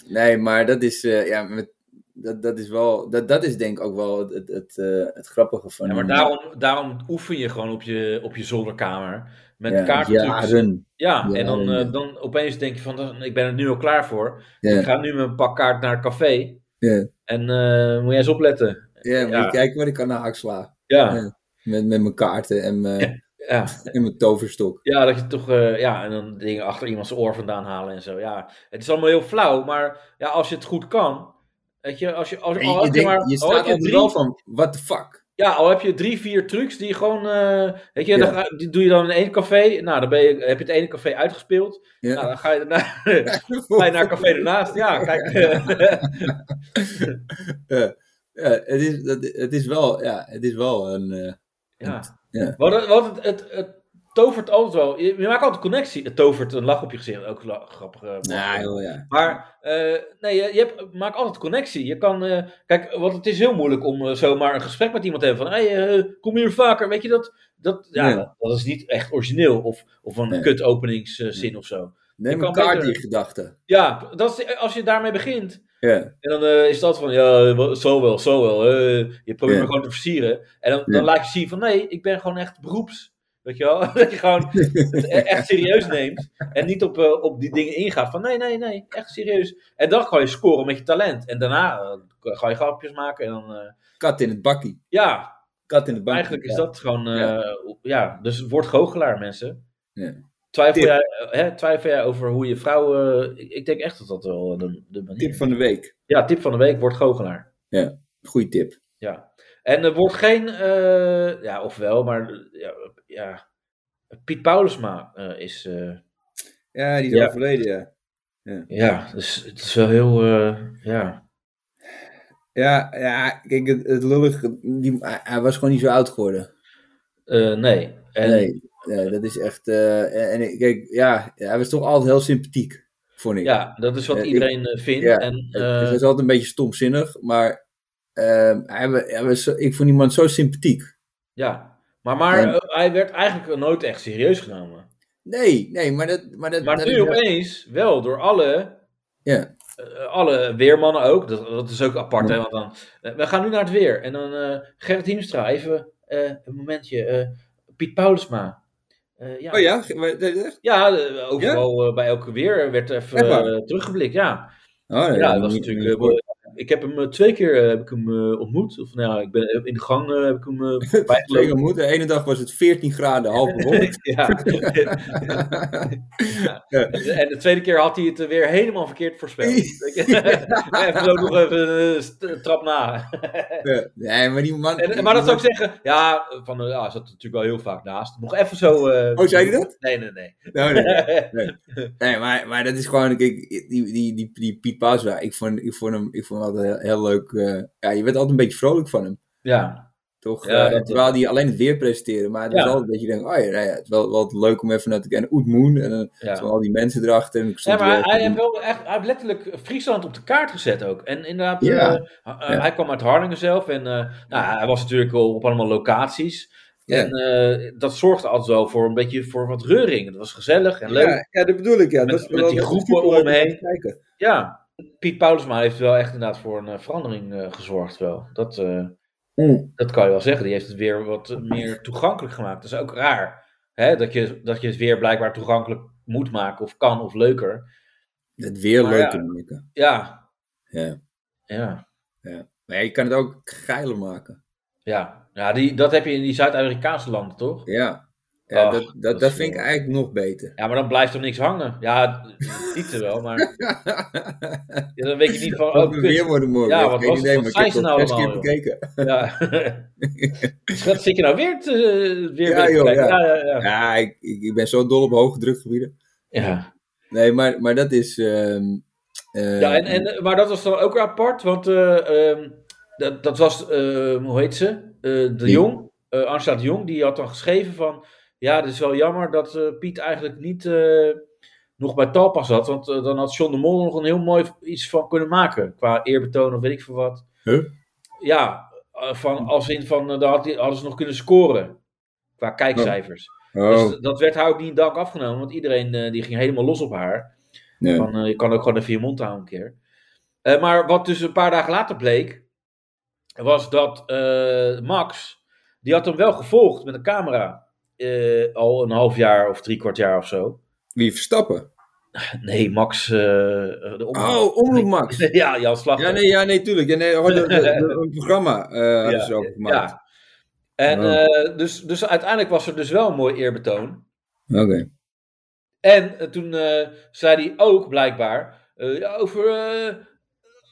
Nee, maar dat is, eh, ja, met, dat, dat is wel, dat, dat is denk ik ook wel het, het, het, eh, het grappige van...
Ja, maar daarom, daarom oefen je gewoon op je, op je zolderkamer. Met
ja,
kaartentrucs.
jaren.
Ja,
Ja,
en dan,
ja.
eh, dan opeens denk je van, dan- ik ben er nu al klaar voor.
Ja,
Ik ga nu met een pak kaart naar het café.
ja.
En eh, moet jij eens opletten.
Ja, kijken wat ik kan haak sla.
Ja.
Met, met mijn kaarten en mijn,
ja.
en mijn toverstok.
ja dat je toch, eh, ja, en dan dingen achter iemands oor vandaan halen en zo. Ja, het is allemaal heel flauw, maar ja, als je het goed kan. Weet je, als je, als, al
je,
maar,
je staat altijd
drie,
wel van, what the fuck?
Ja, al heb je drie, vier trucs die je gewoon, eh, weet je,
Ja.
dan die doe je dan in één café. Nou, dan ben je, heb je het ene café uitgespeeld.
Ja.
Nou, dan ga je, daarna, ga je naar café ernaast. Ja, kijk.
Ja, ja, het, is, dat, het is wel, ja, het is wel een... eh,
ja.
Ja.
Want, het, het, het, het tovert altijd wel. Je, je maakt altijd connectie. Het tovert een lach op je gezicht. Ook grappig. eh,
joh, ja.
Maar eh, nee, je, je hebt, maak altijd connectie. Je kan, kijk, want het is heel moeilijk om zomaar een gesprek met iemand te hebben van, hey, kom hier vaker. Weet je dat? Dat, ja,
Nee.
dat, is niet echt origineel of, of een
Nee.
kut openingszin of zo.
Neem
Je
een kaart
beter-
in gedachten.
Ja, dat is, als je daarmee begint. En dan eh, is dat van, ja, zo wel, zo wel. je probeert me gewoon te versieren. En dan, dan laat je zien van, nee, ik ben gewoon echt beroeps. Weet je wel? Dat je gewoon het e- echt serieus neemt. En niet op, eh, op die dingen ingaat van, nee, nee, nee, echt serieus. En dan ga je scoren met je talent. En daarna eh, ga je grapjes maken. En dan,
kat in het bakkie.
ja,
Kat in het bakkie.
eigenlijk is
ja.
dat gewoon,
Ja.
ja. Dus word goochelaar, mensen.
Ja.
Twijfel,
Tip.
jij, hè, twijfel jij over hoe je vrouw... eh, ik, ik denk echt dat dat wel de, de manier
Tip van de week.
Ja, tip van de week, word goochelaar.
Goeie tip.
Ja. En er wordt geen, eh, ja, ofwel, maar ja, ja. Piet Paulusma eh, is,
Ja, die is
Ja.
overleden, ja.
ja, dus het is wel heel, ja.
Ja, ja kijk, het, het lullige, die, hij, was gewoon niet zo oud geworden.
Nee. En,
nee, nee, dat is echt, eh, en, kijk, ja, hij was toch altijd heel sympathiek, vond ik.
Ja, dat is wat
Eh,
iedereen eh, vindt.
ja,
en,
Het
eh,
is altijd een beetje stomzinnig, maar ehm, hij, wa- hij was, ik vond iemand zo sympathiek.
ja. Maar, maar
En-
eh, hij werd eigenlijk nooit echt serieus genomen.
Nee, nee, maar dat... Maar, dat,
Maar
dat
nu opeens wel door alle,
Ja,
eh, alle weermannen ook. Dat, dat is ook apart, hè. Want dan, eh, we gaan nu naar het weer. En dan eh Gerrit Hiemstra, even eh, een momentje. eh, Piet Paulusma. Eh, ja.
oh ja?
Ja, overal bij elke weer werd even teruggeblikt, ja.
Oh, nee,
ja, dat was natuurlijk... ik heb hem eh, twee keer eh, heb ik hem, eh, ontmoet. Of nou, ja, ik ben in de gang heb ik hem gelopen.
ontmoet. De ene dag was het 14 graden, half bewolkt.
ja. En de tweede keer had hij het weer helemaal verkeerd voorspeld. even zo nog even een trap na.
Nee, maar die man...
En, maar dat zou ik zeggen, ja, van, ja, hij zat natuurlijk wel heel vaak naast. Nog even zo... eh,
Oh, zei hij dat?
Nee, nee, nee.
Nou, nee. Nee, maar, maar dat is gewoon, kijk, die, die, die, die Piet Paaswa, ik vond, ik vond hem, ik vond hem altijd heel, heel leuk. eh, ja, je werd altijd een beetje vrolijk van hem,
Ja,
toch?
Ja,
Eh,
dat-
terwijl hij alleen het weer presenteerde, maar het
Ja.
was altijd een beetje, denk, oh ja, nou ja, het is wel, wel leuk om even naar te kijken. En Oet Moon, en dan
ja.
zo al die mensen erachter. En
Ja, maar hij, heeft wel echt, hij heeft letterlijk Friesland op de kaart gezet ook. En inderdaad,
Ja.
eh,
Ja.
hij kwam uit Harlingen zelf en nou, hij was natuurlijk al op allemaal locaties.
Ja.
En dat zorgde altijd wel voor een beetje voor wat reuring. Het was gezellig en leuk. Ja,
Ja, ja, dat bedoel ik, ja.
Met-
dat was
met die
dat
groepen om hem
om
heen.
te kijken.
Piet Paulusma heeft wel echt inderdaad voor een eh, verandering eh, gezorgd wel. Dat, eh,
Mm.
dat kan je wel zeggen. Die heeft het weer wat meer toegankelijk gemaakt. Dat is ook raar. Hè? Dat, je, dat je het weer blijkbaar toegankelijk moet maken of kan of leuker.
Het weer
Maar
leuk
ja.
maken.
Ja,
Ja.
ja.
Maar ja, je kan het ook geiler maken.
Ja, ja die, dat heb je in die Zuid-Amerikaanse landen, toch?
Ja. Ja, dat,
dat
dat,
is
dat vind ik eigenlijk nog beter.
Ja, maar dan blijft er niks hangen. Ja, het er wel, maar ja, dan weet je niet van... Oh,
we
kut.
weer worden morgen.
Ja, wat was-
idee,
wat zijn ze nou
al zes keer
allemaal,
bekeken.
Ja. Wat zit je nou weer te... Weer
Ja, joh,
kijken?
ja.
ja, ja, ja.
Ik, ik, ben zo dol op hoge drukgebieden.
ja.
Nee, maar, maar dat is... ehm, eh,
Ja, en, en, maar dat was dan ook weer apart, want eh, ehm, dat, dat was, hoe heet ze? Eh, de? Jong, Angela de Jong, die had dan geschreven van, ja, het is wel jammer dat eh, Piet eigenlijk niet eh, nog bij Talpa zat, want eh, dan had John de Mol nog een heel mooi iets van kunnen maken, qua eerbetoon of weet ik veel wat.
Huh?
Ja, van, als in van, daar had die- hadden ze nog kunnen scoren, qua kijkcijfers.
Oh,
Dus dat werd haar ook niet in dank afgenomen, want iedereen die ging helemaal los op haar.
nee.
Van, je kan ook gewoon even je mond houden een keer. Maar wat dus een paar dagen later bleek, was dat Max, die had hem wel gevolgd met een camera. Eh, al een half jaar of drie kwart jaar of zo.
Wie Verstappen?
Nee, Max. eh, de omroep.
Oh, Omroep Max.
ja, Jan Slachter.
Ja, nee, ja, nee, tuurlijk. Ja, nee, oh, een programma hadden
Ja,
ze over gemaakt.
Ja. En
Oh.
dus, dus uiteindelijk was er dus wel een mooi eerbetoon.
Oké.
En toen zei hij ook blijkbaar: ja, over,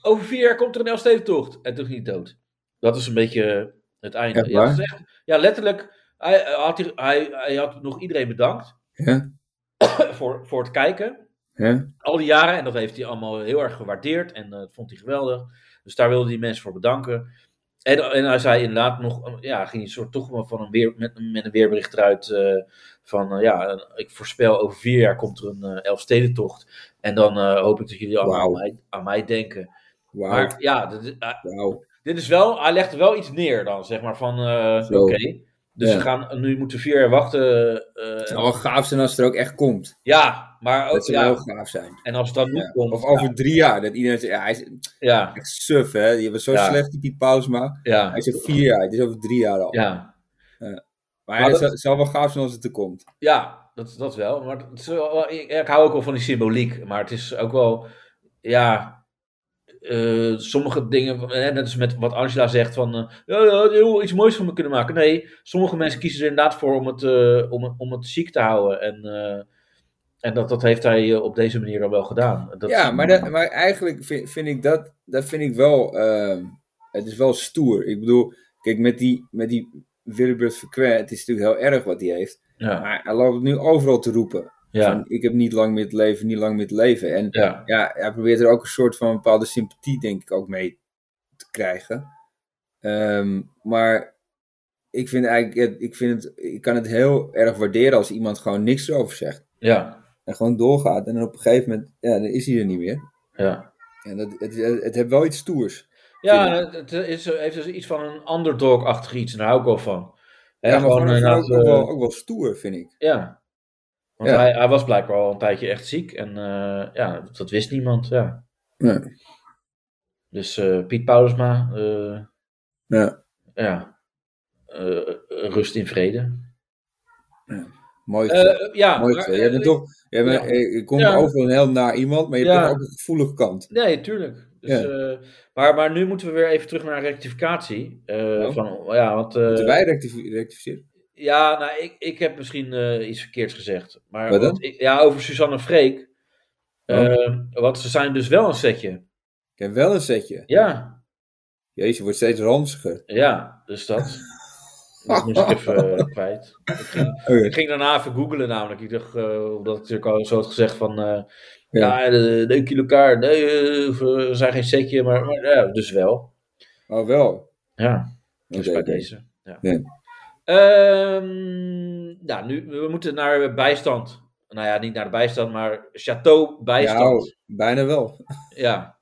over vier jaar komt er een Elfstedentocht. En toen ging hij dood. Dat is een beetje het einde.
Echt
echt- ja, letterlijk. Hij, hij had, hij, hij, had nog iedereen bedankt
Ja?
voor, voor het kijken.
Ja?
Al die jaren. En dat heeft hij allemaal heel erg gewaardeerd. En eh, dat vond hij geweldig. Dus daar wilde hij mensen voor bedanken. En, en hij zei inderdaad nog, eh, ja, ging hij soort toch wel van een weer, met, met een weerbericht eruit eh, van, eh, ja, eh, ik voorspel over vier jaar komt er een eh Elfstedentocht. En dan eh, hoop ik dat jullie allemaal aan, mij, aan mij denken. Maar ja, dit, is- eh,
Wauw.
dit is wel, hij legde wel iets neer dan, zeg maar, van, eh,
Zo.
Dus
Ja.
we gaan, nu moeten vier jaar wachten. eh,
Het zou wel gaaf zijn als het er ook echt komt.
ja, maar ook,
Dat zou wel
ja,
gaaf zijn.
en als het dan niet
Ja.
komt,
Of over drie jaar. Dat iedereen zegt, ja, hij is
ja,
echt suf, hè. Je was zo slecht, die Piet Paulusma.
ja,
Hij is vier jaar. Het is over drie jaar al.
ja.
Maar,
Maar
het zou, wel gaaf zijn als het er komt.
Ja, dat, dat wel. Maar het is wel, ik, ik hou ook wel van die symboliek. Maar het is ook wel, ja, eh, sommige dingen, net als met wat Angela zegt van, eh, ja, ja, iets moois van me kunnen maken. Nee, sommige mensen kiezen er inderdaad voor om het, eh, om, om het ziek te houden. En, en dat, dat heeft hij op deze manier dan wel gedaan. Dat,
ja, maar, dat, maar eigenlijk vind, vind ik dat, dat vind ik wel, ehm, het is wel stoer. Ik bedoel, kijk, met die, met die Willebert Verquer, het is natuurlijk heel erg wat hij heeft.
ja,
Maar hij loopt nu overal te roepen.
Ja,
Van, ik heb niet lang meer te leven, niet lang meer te leven. En
ja,
ja, hij probeert er ook een soort van bepaalde sympathie, denk ik, ook mee te krijgen. Ehm, maar ik vind eigenlijk, ik, vind het, ik kan het heel erg waarderen als iemand gewoon niks erover zegt.
ja,
En gewoon doorgaat. En dan op een gegeven moment, ja, dan is hij er niet meer.
ja.
En dat, het, het, het heeft wel iets stoers.
Ja, het, is, heeft dus iets van een underdog-achtig iets. En daar hou ik wel van.
Ja, maar
gewoon
gewoon, ook, ook,
eh,
wel, ook wel stoer, vind ik.
Ja. Want
Ja.
Hij, hij was blijkbaar al een tijdje echt ziek. En eh, ja, dat, wist niemand. Ja.
Ja.
Dus eh, Piet Paulusma, eh,
Ja,
ja. Rust in vrede.
mooi
ja,
mooi
maar,
bent toch, je, bent,
ja.
je komt over een heel naar iemand, maar je hebt ook een gevoelige kant.
Nee, tuurlijk. Dus, maar, maar nu moeten we weer even terug naar rectificatie.
Oh.
van, ja, want,
Moeten wij rectifi- rectificeren?
Ja, nou, ik, ik heb misschien eh, iets verkeerds gezegd. Maar
Wat
ik- ja, over Suzanne Freek.
Oh.
Eh, want ze zijn dus wel een setje.
Ik heb wel een setje.
Ja,
Jezus, je wordt steeds ranziger.
Ja, dus dat. Dat moest ik even eh, kwijt. Ik ging,
Oké.
ik ging daarna even googlen namelijk. Ik dacht, omdat ik natuurlijk al zo had gezegd van...
Ja.
ja, de, de elkaar. Nee, we zijn geen setje, maar, maar ja, dus wel.
Oh, wel.
Ja, dus bij deze. Ja.
Ja.
Ehm, nou, nu, we moeten naar bijstand. Nou ja, niet naar de bijstand, maar Chateau bijstand.
Nou, bijna wel.
Ja.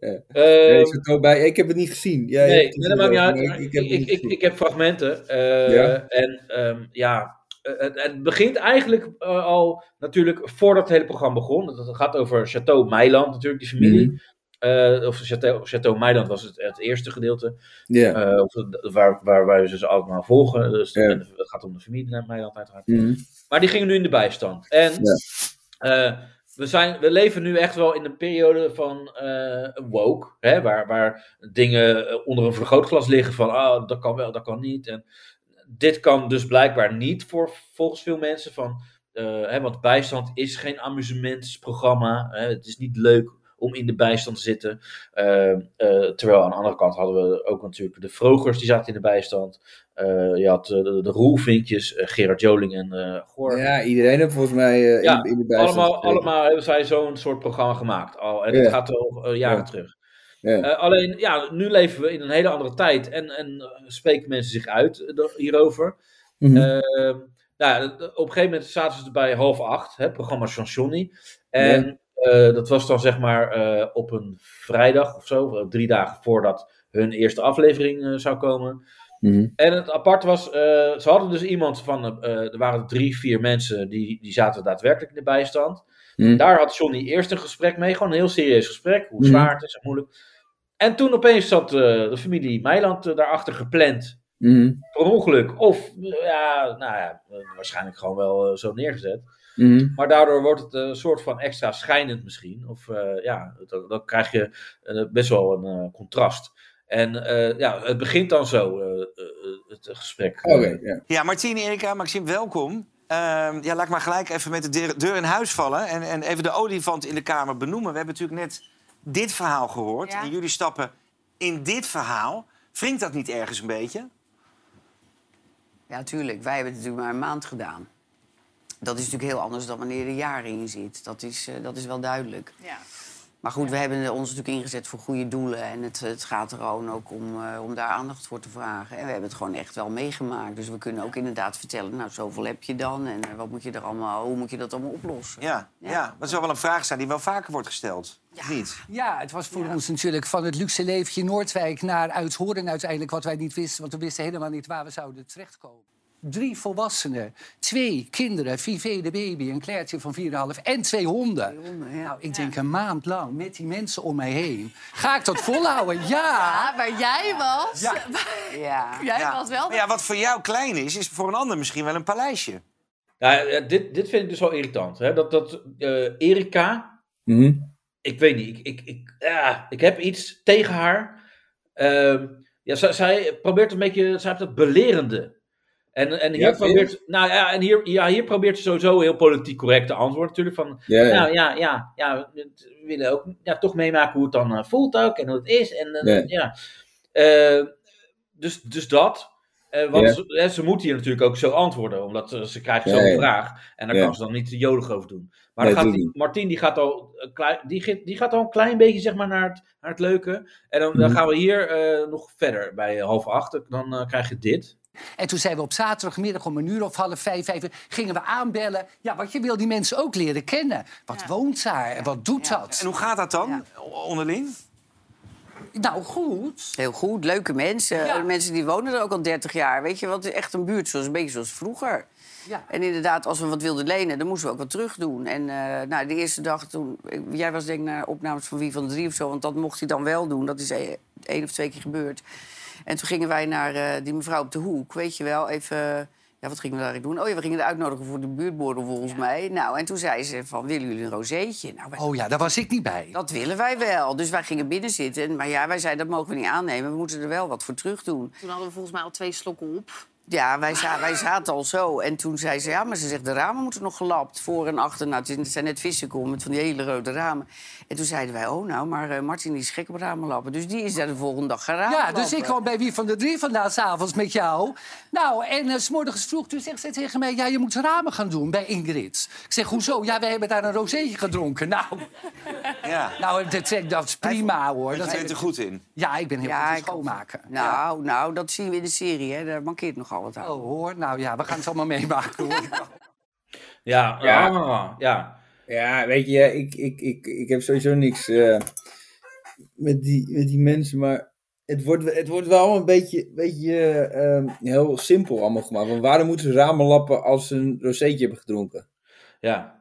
Ja.
Ehm,
Nee, er ook bij. ik heb het niet gezien. Jij
Nee,
hebt het
dat maakt niet uit. Ik,
heb
ik, heb fragmenten. eh,
Ja?
En ehm, ja, eh, het, het begint eigenlijk eh, al natuurlijk voordat het hele programma begon. Het, het gaat over Chateau Meiland natuurlijk, die familie.
Mhm.
Eh, of Chateau, Chateau Meiland was het, het eerste gedeelte.
Ja.
of, het- waar, waar wij ze allemaal volgen. Dus het gaat om de familie naar Meiland uiteraard.
Mhm.
Maar die gingen nu in de bijstand. En eh, we, zijn, we leven nu echt wel in een periode van eh, woke. Hè, waar, waar dingen onder een vergrootglas liggen van ah, dat kan wel, dat kan niet. En dit kan dus blijkbaar niet voor volgens veel mensen. Van, hè, want bijstand is geen amusementsprogramma. Hè, het is niet leuk om in de bijstand te zitten. Uh, terwijl aan de andere kant hadden we ook natuurlijk de Vrogers, die zaten in de bijstand. Uh, je had de, de Roelvinkjes, Gerard Joling en Goor.
Ja, iedereen heeft volgens mij
ja,
in, in, de bijstand
allemaal, allemaal hebben zij zo'n soort programma gemaakt. Al, en ja. dat gaat al jaren ja. terug. Ja. alleen, ja, nu leven we in een hele andere tijd en, en spreken mensen zich uit hierover. Mm -hmm. nou, op een gegeven moment zaten ze bij half acht, het programma Chansonny. En uh, dat was dan zeg maar uh, op een vrijdag of zo, drie dagen voordat hun eerste aflevering uh, zou komen. Mm -hmm. En het apart was, ze hadden dus iemand van, er waren drie, vier mensen die, die zaten daadwerkelijk in de bijstand. Mm -hmm. Daar had Johnny eerst een gesprek mee, gewoon een heel serieus gesprek, hoe zwaar mm -hmm. het is en moeilijk. En toen opeens zat de familie Meiland daarachter gepland. Per ongeluk. Of, ja, nou ja, waarschijnlijk gewoon wel zo neergezet. Mm. Maar daardoor wordt het een soort van extra schijnend misschien. Of uh, ja, dan, dan, krijg je uh, best wel een uh, contrast. En ja, het begint dan zo, het gesprek.
Okay, yeah.
Ja, Martine, Erika, Maxime, welkom. Ehm, ja, laat ik maar gelijk even met de deur in huis vallen. En, en even de olifant in de kamer benoemen. We hebben natuurlijk net dit verhaal gehoord. Ja. En jullie stappen in dit verhaal. Wringt dat niet ergens een beetje?
Ja, tuurlijk. Wij hebben het natuurlijk maar een maand gedaan. Dat is natuurlijk heel anders dan wanneer er jaren in zit. Dat is, uh, dat is wel duidelijk. Ja. Maar goed, ja. we hebben ons natuurlijk ingezet voor goede doelen. En het, het gaat er gewoon ook om, uh, om daar aandacht voor te vragen. En we hebben het gewoon echt wel meegemaakt. Dus we kunnen ook inderdaad vertellen, nou, zoveel heb je dan. En uh, wat moet je er allemaal, hoe moet je dat allemaal oplossen?
Ja, ja. ja. dat zou wel een vraag zijn die wel vaker wordt gesteld.
Ja,
niet?
ja het was voor ons natuurlijk van het luxe leventje Noordwijk naar Uithoorn uiteindelijk wat wij niet wisten. Want we wisten helemaal niet waar we zouden terechtkomen drie volwassenen, twee kinderen, Vivé de baby, een Clairtje van 4,5 en twee honden. Twee honden ja. Nou, ik denk een maand lang met die mensen om mij heen. Ga ik dat volhouden? Ja.
ja maar jij was...
Ja. ja.
Jij was wel...
Maar ja, wat voor jou klein is, is voor een ander misschien wel een paleisje.
Ja, dit, dit vind ik dus wel irritant. Hè? Dat, dat uh, Erika... Mm -hmm. Ik weet niet, ik, ik, ik, ja, ik heb iets tegen haar. Uh, ja, zij, zij probeert een beetje... Zij heeft dat belerende... En, en, hier ja, probeert, nou ja, en hier, ja, hier probeert ze sowieso heel politiek correct te antwoorden. Natuurlijk van, ja, ja. nou ja, ja, ja, we willen ook ja, toch meemaken hoe het dan uh, voelt ook en hoe het is. En uh, ja. Uh, dus, dus dat. want ze, ze moet hier natuurlijk ook zo antwoorden, omdat ze krijgt zo'n vraag. En daar kan ze dan niet jolig over doen. Maar nee, gaat die, Martien die gaat, al, die, die gaat al een klein beetje zeg maar, naar, het, naar het leuke. En dan, mm. dan gaan we hier nog verder bij half acht. Dan krijg je dit.
En toen zijn we op zaterdagmiddag om een uur of half vijf, vijf gingen we aanbellen. Ja, want je wil die mensen ook leren kennen. Wat ja. woont daar en wat doet dat?
En hoe gaat dat dan onderling?
Nou, goed.
Heel goed, leuke mensen. Ja. Mensen die wonen er ook al 30 jaar. Weet je, wat is echt een buurt, zoals een beetje zoals vroeger. Ja. En inderdaad, als we wat wilden lenen, dan moesten we ook wat terug doen. En uh, nou, de eerste dag toen... Jij was denk ik naar opnames van Wie van de Drie of zo... want dat mocht hij dan wel doen. Dat is één of twee keer gebeurd. En toen gingen wij naar uh, die mevrouw op de hoek, weet je wel, even... Ja, wat gingen we daar doen? Oh ja, we gingen de uitnodigen voor de buurtborrel volgens ja. mij. Nou, en toen zei ze van, willen jullie een rozeetje? Nou,
wij... Oh ja, daar was ik niet bij.
Dat willen wij wel. Dus wij gingen binnen zitten. Maar ja, wij zeiden, dat mogen we niet aannemen. We moeten er wel wat voor terug doen.
Toen hadden we volgens mij al twee slokken op.
Ja, wij, za wij zaten al zo. En toen zei ze, ja, maar ze zegt, de ramen moeten nog gelapt. Voor en achter. Nou, het zijn net vissenkom met van die hele rode ramen. En toen zeiden wij, oh nou, maar uh, Martin die is gek op ramen lappen. Dus die is daar de volgende dag gaan ramen
Ja, dus ik kwam bij Wie van de Drie vandaan s'avonds met jou. Nou, en uh, s morgens vroeg, toen zegt ze tegen mij... ja, je moet ramen gaan doen bij Ingrid. Ik zeg, hoezo? Ja, wij hebben daar een rozeetje gedronken. Nou, ja. nou dat, dat is prima, hoor.
Dat bent er goed in.
Ja, ik ben heel ja, goed in schoonmaken.
Nou, ja. nou, dat zien we in de serie, hè. Daar mankeert nogal
Oh, hoor. Nou ja, we gaan het allemaal meemaken, hoor.
ja, ja. ja.
Ja, weet je, ik, ik, ik, ik heb sowieso niks uh, met, die, met die mensen, maar het wordt, het wordt wel een beetje, beetje uh, heel simpel allemaal gemaakt. Want waarom moeten ze ramen lappen als ze een rozeetje hebben gedronken?
Ja.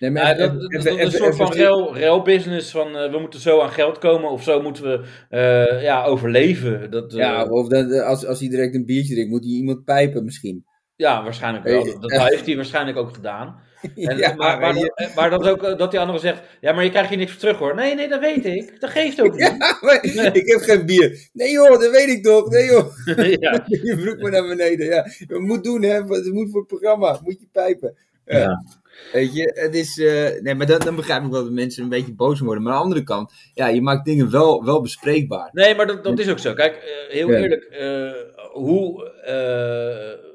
Nee, maar dat, is een soort van rail, rail business van uh, we moeten zo aan geld komen of zo moeten we ja, overleven. Dat,
ja, of dat, als, als hij direct een biertje drinkt, moet hij iemand pijpen misschien.
Ja, waarschijnlijk wel. Dat
eh.
heeft hij waarschijnlijk ook gedaan. En,
Ja,
maar, maar,
je-
dat- maar dat, ook, eh, dat die andere zegt, ja, maar je krijgt hier niks voor terug hoor. Nee, nee, dat weet ik. Dat geeft ook niet.
Ja, maar ik heb geen bier. Nee joh, dat weet ik toch. Nee joh.
Ja.
Je broek maar naar beneden. Ja, je moet doen hè. Het moet voor het programma. Moet je pijpen. Ja. Weet je, het is... eh, nee, maar dan, dan begrijp ik wel dat mensen een beetje boos worden. Maar aan de andere kant, ja, je maakt dingen wel, wel bespreekbaar.
Nee, maar dat, dat is ook zo. Kijk, eh, heel
Ja.
eerlijk, eh, hoe,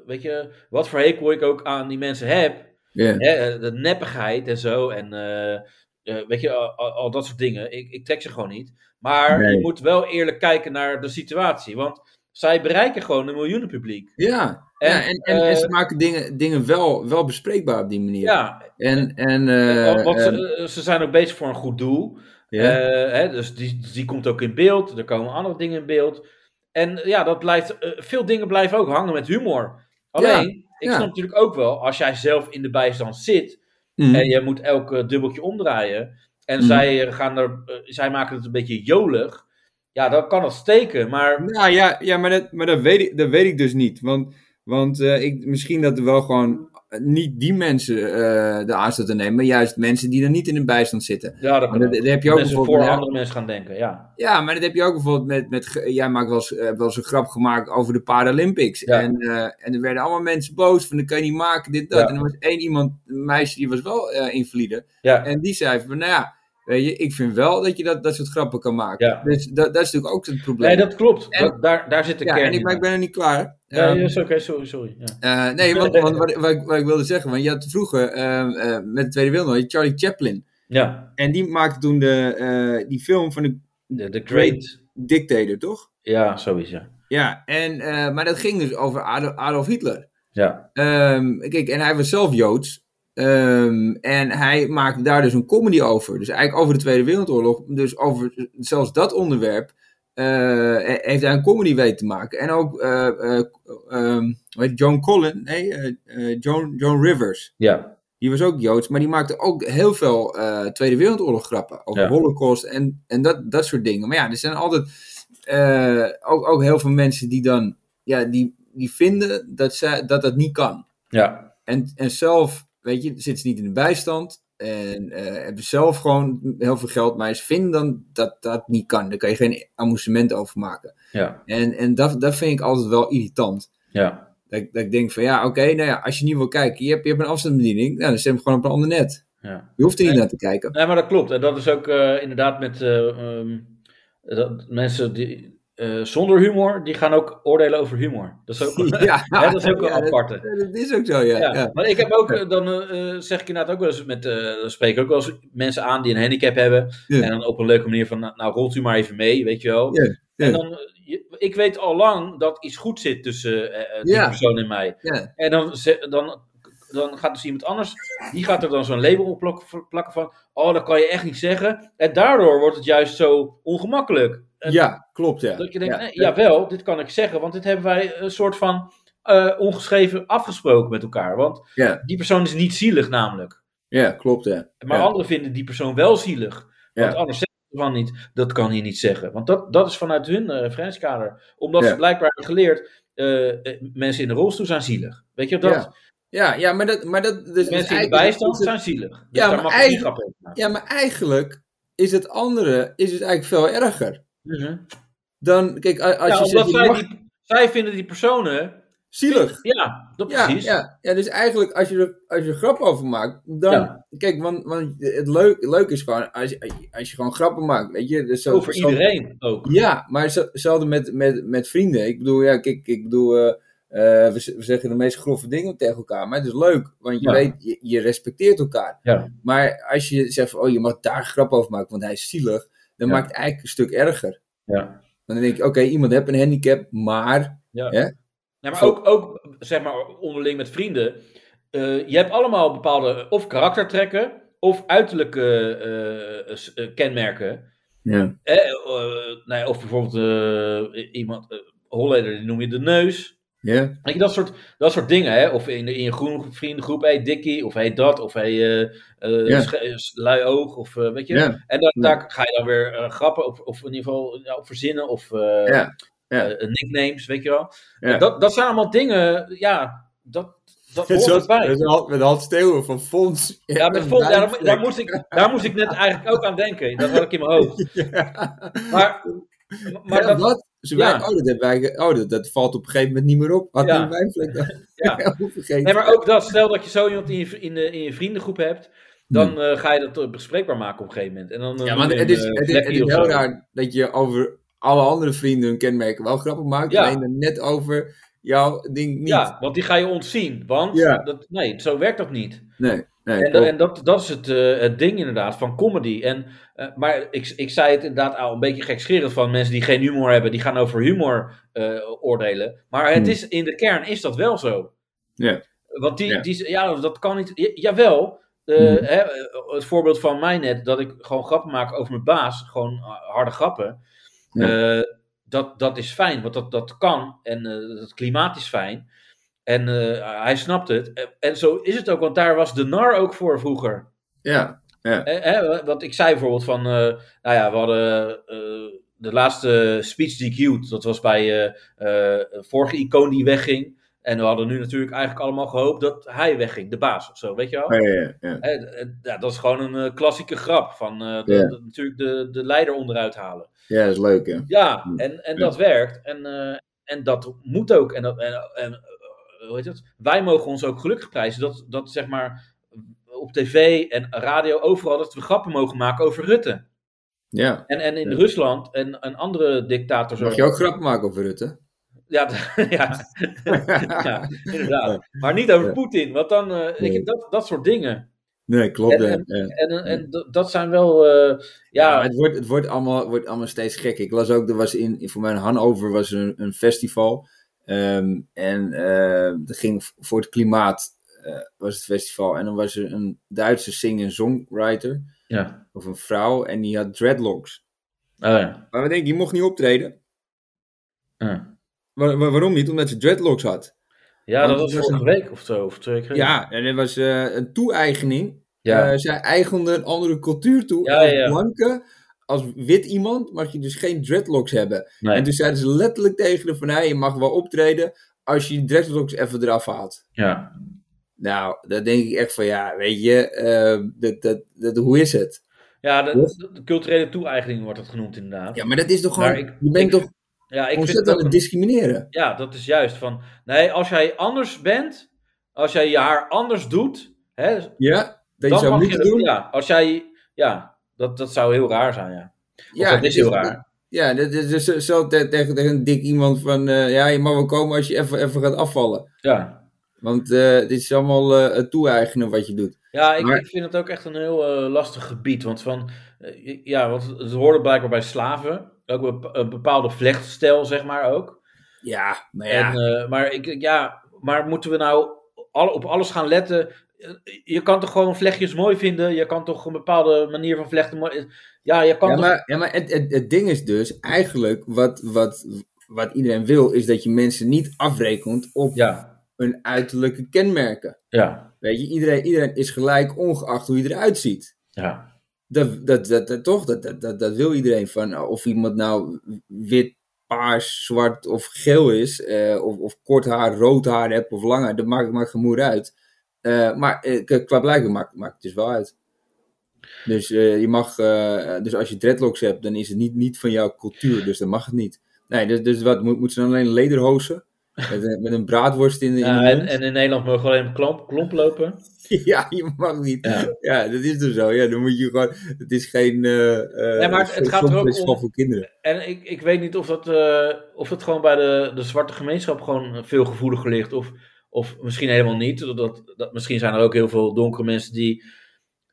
weet je, wat voor hekel ik ook aan die mensen heb,
Ja.
hè, de neppigheid en zo, en weet je, al, al- al dat soort dingen, ik, ik trek ze gewoon niet. Maar
Nee.
je moet wel eerlijk kijken naar de situatie, want zij bereiken gewoon een miljoenen publiek.
Ja,
En,
ja, en, en, en
eh,
ze maken dingen, dingen wel, wel bespreekbaar op die manier.
Ja,
En, en eh,
want, ze, eh, ze zijn ook bezig voor een goed doel. Eh, hè, dus die, die komt ook in beeld. Er komen andere dingen in beeld. En ja, dat blijft, veel dingen blijven ook hangen met humor. Alleen, ik
ja.
snap natuurlijk ook wel, als jij zelf in de bijstand zit
Mhm.
en je moet elk dubbeltje omdraaien en
Mhm.
zij, gaan er, zij maken het een beetje jolig, ja, dan kan dat steken. Maar
Nou ja, ja maar, dat, maar dat, weet ik, dat weet ik dus niet. Want, want eh, ik, misschien dat er wel gewoon eh, niet die mensen eh de aanstoot te nemen, maar juist mensen die er niet in de bijstand zitten.
ja, dat
dat, dat heb je ook
mensen voor andere mensen gaan denken, ja.
Ja, maar dat heb je ook bijvoorbeeld met. met jij maakt wel eens, wel eens een grap gemaakt over de Paralympics.
Ja.
En, en er werden allemaal mensen boos van dat kan je niet maken, dit, dat.
Ja.
En er was één iemand, een meisje, die was wel eh invalide.
Ja,
En die zei van, nou ja, weet je, ik vind wel dat je dat, dat soort grappen kan maken.
Ja.
Dus dat, dat is natuurlijk ook het probleem.
nee, dat klopt.
En-
Dat- daar, daar zit de
ja,
kern
en ik,
in.
maar ik ben er niet klaar.
Ja, is oké, sorry, sorry. Ja.
eh, nee, want, want wat, wat, ik, wat ik wilde zeggen, want je had vroeger ehm, eh, met de Tweede Wereldoorlog Charlie Chaplin.
ja,
En die maakte toen de, eh, die film van de
de, de great,
dictator, toch?
ja, sowieso.
Ja, en, maar dat ging dus over Adolf, Adolf Hitler.
Ja,
Ehm, kijk, en hij was zelf Joods. Ehm, en hij maakte daar dus een comedy over. Dus eigenlijk over de Tweede Wereldoorlog. Dus over zelfs dat onderwerp eh, heeft hij een comedy weten te maken. En ook hoe heet het, John Collin, nee, eh, eh, John, John Rivers.
ja,
Die was ook Joods, maar die maakte ook heel veel Tweede Wereldoorlog grappen. Over
Ja.
Holocaust en, en dat, dat soort dingen. Maar ja, er zijn altijd ook, ook heel veel mensen die dan, ja, die, die vinden dat, zij, dat dat niet kan.
ja,
En, en zelf, weet je, zitten ze niet in de bijstand. En eh, hebben zelf gewoon heel veel geld, maar ze vinden dan dat dat niet kan. Daar kan je geen amusement over maken.
ja,
En, en dat, dat vind ik altijd wel irritant.
ja.
Dat, ik- dat ik denk van ja, oké, nou ja, als je niet wil kijken, je hebt, je hebt een afstandsbediening, nou, dan stem je gewoon op een ander net.
ja.
Je hoeft er niet
Nee.
naar te kijken.
Nee, maar dat klopt. En dat is ook eh, inderdaad met eh, ehm, dat mensen die eh, zonder humor, die gaan ook oordelen over humor. Dat is ook,
Ja,
hè, dat is ook een
ja,
aparte.
Dat is ook zo, ja.
Ja,
ja.
maar ik heb ook, eh, dan eh, eh, zeg ik inderdaad ook wel eens met, eh dan spreek ik ook wel eens mensen aan die een handicap hebben. En dan op een leuke manier van, nou, nou, rolt u maar even mee, weet je wel. En dan, eh, ik weet al lang dat iets goed zit tussen eh, eh, die persoon en mij.
Ja.
En dan, dan, dan gaat dus iemand anders, die gaat er dan zo'n label op plak- plakken van, oh, dat kan je echt niet zeggen. En daardoor wordt het juist zo ongemakkelijk.
Ja, klopt, ja.
Dat je denkt,
ja.
nee, jawel, dit kan ik zeggen, want dit hebben wij een soort van eh, ongeschreven afgesproken met elkaar. Want
Ja,
die persoon is niet zielig namelijk.
ja, klopt, ja.
Maar
ja.
anderen vinden die persoon wel zielig. Want
Ja.
anders zeggen ze van niet, dat kan je niet zeggen. Want dat, dat is vanuit hun uh, referentiekader. Omdat ze blijkbaar hebben geleerd, eh, mensen in de rolstoel zijn zielig. Weet je dat?
Ja. Ja, maar dat... Maar dat dus
Mensen in de bijstand zijn zielig. Dus
Ja,
daar
maar eigenlijk-. Ja, maar eigenlijk is het andere is het eigenlijk veel erger.
Mhm.
Dan, kijk, als
Ja,
je zegt,
zij,
mag-
die, zij vinden die personen...
zielig.
Ja, dat
Ja,
precies.
ja, ja, dus eigenlijk als je er, als je er grap over maakt, dan...
Ja.
Kijk, want, want het leuk, leuk is gewoon als je, als je gewoon grappen maakt, weet je. Dus zo,
Over
zo-
iedereen ook.
Ja, maar zo- hetzelfde met, met, met vrienden. Ik bedoel, ja, kijk, ik bedoel, eh, eh, we, zeggen de meest grove dingen tegen elkaar, maar het is leuk, want je
Ja.
weet, je, je respecteert elkaar.
Ja.
Maar als je zegt van, oh, je mag daar grap over maken, want hij is zielig, dan
Ja.
maakt het eigenlijk een stuk erger.
Ja.
Want dan denk je, oké, iemand heeft een handicap, maar...
Ja.
Hè?
Ja, maar ook, ook, zeg maar, onderling met vrienden. eh, je hebt allemaal bepaalde of karaktertrekken of uiterlijke eh, eh, kenmerken.
Ja.
Eh, nou ja, of bijvoorbeeld eh, iemand, uh, Holleder, die noem je de neus.
Ja,
Weet je, dat soort, dat soort dingen, hè? Of in, in je groen vriendengroep, hey Dikkie, of hey dat, of hey eh eh, s- lui oog, of eh, weet je. En dan, daar ga je dan weer eh, grappen, of, of in ieder geval ja, op verzinnen, of eh, eh, nicknames, weet je wel. Dat, dat zijn allemaal dingen, ja, dat, dat hoort
zo'n-
erbij.
met, Hans- met Hans Steeuwen van Fons.
Ja, met daar, daar, moest ik, daar moest ik net eigenlijk ook aan denken. Dat had ik in mijn hoofd. Maar, maar
ja,
dat,
Ze
ja.
wij- oh, dat, hebben wij, oh dat, dat valt op een gegeven moment niet meer op. Had
Ja.
wijnvlek dan?
Ja. Nee, maar ook dat, stel dat je zo iemand in je, in de, in je vriendengroep hebt, dan eh, ga je dat eh, bespreekbaar maken op een gegeven moment. En dan, eh,
Ja, maar
doe je
het
een,
is,
eh,
het is, het heel
zo.
raar dat je over alle andere vrienden hun kenmerken wel grappig maakt.
Ja.
Alleen dan net over jouw ding niet.
Ja, want die ga je ontzien. Want
Ja.
dat, nee, zo werkt dat niet.
Nee, nee.
En, dat, dat is het, eh, het ding inderdaad van comedy. En, eh, maar ik, ik zei het inderdaad al een beetje gekscherend van mensen die geen humor hebben, die gaan over humor eh, oordelen. Maar het
Hmm.
is, in de kern is dat wel zo.
Ja.
Want die,
Ja.
die ja, dat kan niet. Ja, jawel.
Hmm.
hè, het voorbeeld van mij net, dat ik gewoon grappen maak over mijn baas, gewoon harde grappen.
Ja.
dat, dat is fijn, want dat, dat kan. En eh, het klimaat is fijn. En eh, hij snapt het. En, zo is het ook, want daar was de nar ook voor vroeger.
Ja, ja.
Eh, ik zei bijvoorbeeld van, eh, nou ja, we hadden eh, de laatste speech die ik hield, dat was bij een vorige icoon die wegging. En we hadden nu natuurlijk eigenlijk allemaal gehoopt dat hij wegging, de baas of zo, weet je wel?
Ja, ja, ja.
Eh, dat is gewoon een klassieke grap van de-
Ja.
de- natuurlijk de, de leider onderuit halen.
Ja, dat is leuk, hè?
Ja,
Hmm.
en, en dat werkt. En, en dat moet ook. En, dat, en, en hoe heet het? Wij mogen ons ook gelukkig prijzen dat, dat zeg maar op tv en radio overal dat we grappen mogen maken over Rutte.
Ja.
En, en in
Ja.
Rusland en, en andere dictators
Mag je ook grappen maken over Rutte?
Ja, ja, ja, inderdaad. Maar niet over
Ja.
Poetin, want dan, eh, dat, dat soort dingen.
Nee, klopt.
En- en-
ja.
En, en dat- zijn wel, eh,
Ja, het wordt, het wordt, allemaal, wordt allemaal steeds gek. Ik las ook, er was in, voor mij in Hannover was een, een festival. Ehm, en eh dat ging v- voor het klimaat eh, was het festival. En dan was er een Duitse sing- en songwriter.
ja.
Of een vrouw. En die had dreadlocks.
Oh, ja.
Maar we denken, die mocht niet optreden.
Ja.
Waar- waar- waarom niet? Omdat ze dreadlocks had.
Ja,
Want
dat was vorige week of zo, of twee weken geleden.
Ja, en er was eh, een toe-eigening.
Ja.
Eh, zij eigende een andere cultuur toe.
Ja, ja, ja.
blanke, als wit iemand, mag je dus geen dreadlocks hebben.
Nee.
En toen zeiden ze letterlijk tegen de van, hey, je mag wel optreden als je die dreadlocks even eraf haalt.
ja.
Nou, dan denk ik echt van, ja, weet je, eh, dat, dat, dat, hoe is het?
Ja, de, culturele toe-eigening wordt het genoemd inderdaad.
Ja, maar dat is toch gewoon,
ik-
je bent
ik-
toch
Ja, ik vind
ontzettend aan het discrimineren?
Ja, dat is juist van... Nee, als jij anders bent, als jij je haar anders doet, hè,
Ja, dat je
dan
zou
mag je
moeten
dat
doen?
Ja, als jij... Ja, dat, dat zou heel raar zijn, ja. Of
Ja,
dat is
dat
heel raar.
Ja, dat is dus zo- zo te- tegen, tegen een dik iemand van, eh, ja, je mag wel komen als je even, even gaat afvallen.
Ja,
Want eh dit is allemaal het toe-eigenen wat je doet.
ja ik,
Maar-
ik vind het ook echt een heel lastig gebied. Want van... ja, want het hoorde blijkbaar bij slaven. Ook een, bep- een bepaalde vlechtstijl, zeg maar ook.
Ja, maar ja.
En, maar, ik, ja, maar moeten we nou op alles gaan letten? Eh, Je kan toch gewoon vlechtjes mooi vinden? Je kan toch een bepaalde manier van vlechten mooi... Ja, je kan
ja,
toch...
maar, ja, maar het, het, het ding is dus, eigenlijk, wat, wat, wat iedereen wil, is dat je mensen niet afrekent op
Ja,
hun uiterlijke kenmerken.
ja,
Weet je, iedereen, iedereen is gelijk, ongeacht hoe je eruit ziet.
ja.
Dat, dat, dat, dat- toch, dat, dat, dat, dat wil iedereen van. nou, Of iemand nou wit, paars, zwart of geel is, eh, of, of kort haar, rood haar hebt of lang haar, dat maakt, maakt geen moer uit. Eh, maar eh, qua blijken maakt, maakt het dus wel uit. Dus, eh, je mag, dus als je dreadlocks hebt, dan is het niet, niet van jouw cultuur, dus dan mag het niet. Nee, dus, dus wat, moet, moet ze dan alleen lederhozen? Met, een- met een braadworst in de, in de
en, in Nederland mogen we alleen klomp, klomp lopen.
Ja, je mag niet.
Ja.
Ja, dat is dus zo. Ja, dan moet je gewoon. Het is geen. eh,
Nee, maar het- het gaat er ook om-
voor kinderen.
En ik, ik weet niet of dat, of dat gewoon bij de, de zwarte gemeenschap gewoon veel gevoeliger ligt. Of, of misschien helemaal niet. Dat, dat, misschien zijn er ook heel veel donkere mensen die,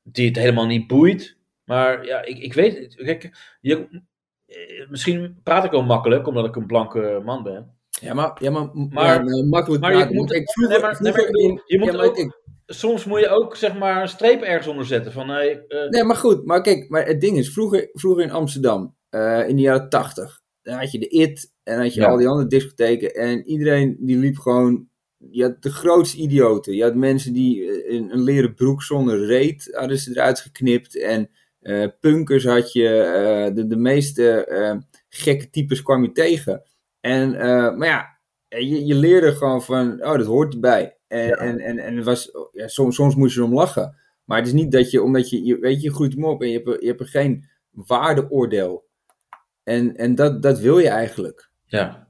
die het helemaal niet boeit. Maar ja, ik, ik weet het. Kijk, je, eh, misschien praat ik wel makkelijk, omdat ik een blanke man ben.
Ja, maar, ja, maar,
Maar-
makkelijk
maar je moet- nee, nee, ik
in-
je moet
ja,
ook- Soms moet je ook zeg maar een streep ergens onder zetten. Van, hey, eh,
nee, maar goed. Maar kijk, maar het ding is, vroeger, vroeger in Amsterdam, eh, in de jaren tachtig, dan had je de IT en had je
Ja.
al die andere discotheken. En iedereen die liep gewoon. Je had de grootste idioten. Je had mensen die eh, een, een leren broek zonder reet hadden ze eruit geknipt. En eh, punkers had je. eh, de, de meeste gekke types kwam je tegen. En, maar ja, je, je leerde gewoon van, oh, dat hoort erbij. En, en, en, en het was, ja, soms, soms moest je erom lachen. Maar het is niet dat je, omdat je, je weet je, groeit hem op en je hebt, je hebt er geen waardeoordeel. En, en dat, dat wil je eigenlijk.
Ja.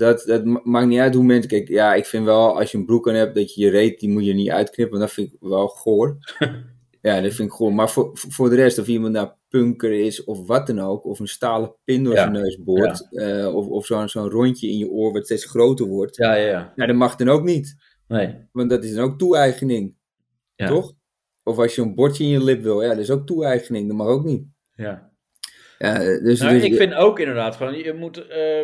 Dat, dat ma- maakt niet uit hoe mensen... Kijk, ja, ik vind wel, als je een broek aan hebt, dat je je reet, die moet je niet uitknippen. Dat vind ik wel goor. ja, dat vind ik goor. Maar voor, voor de rest, of iemand nou punker is of wat dan ook, of een stalen pin door
Ja.
zijn neus boort, eh, of, of zo'n zo'n rondje in je oor wat steeds groter wordt,
Ja, ja, ja.
ja, dat mag dan ook niet.
Nee.
Want dat is dan ook toe-eigening.
Ja.
Toch? Of als je een bordje in je lip wil, ja, dat is ook toe-eigening. Dat mag ook niet.
Ja.
Ja, eh, dus,
Nou,
dus-
ik vind ook inderdaad van, je moet... eh,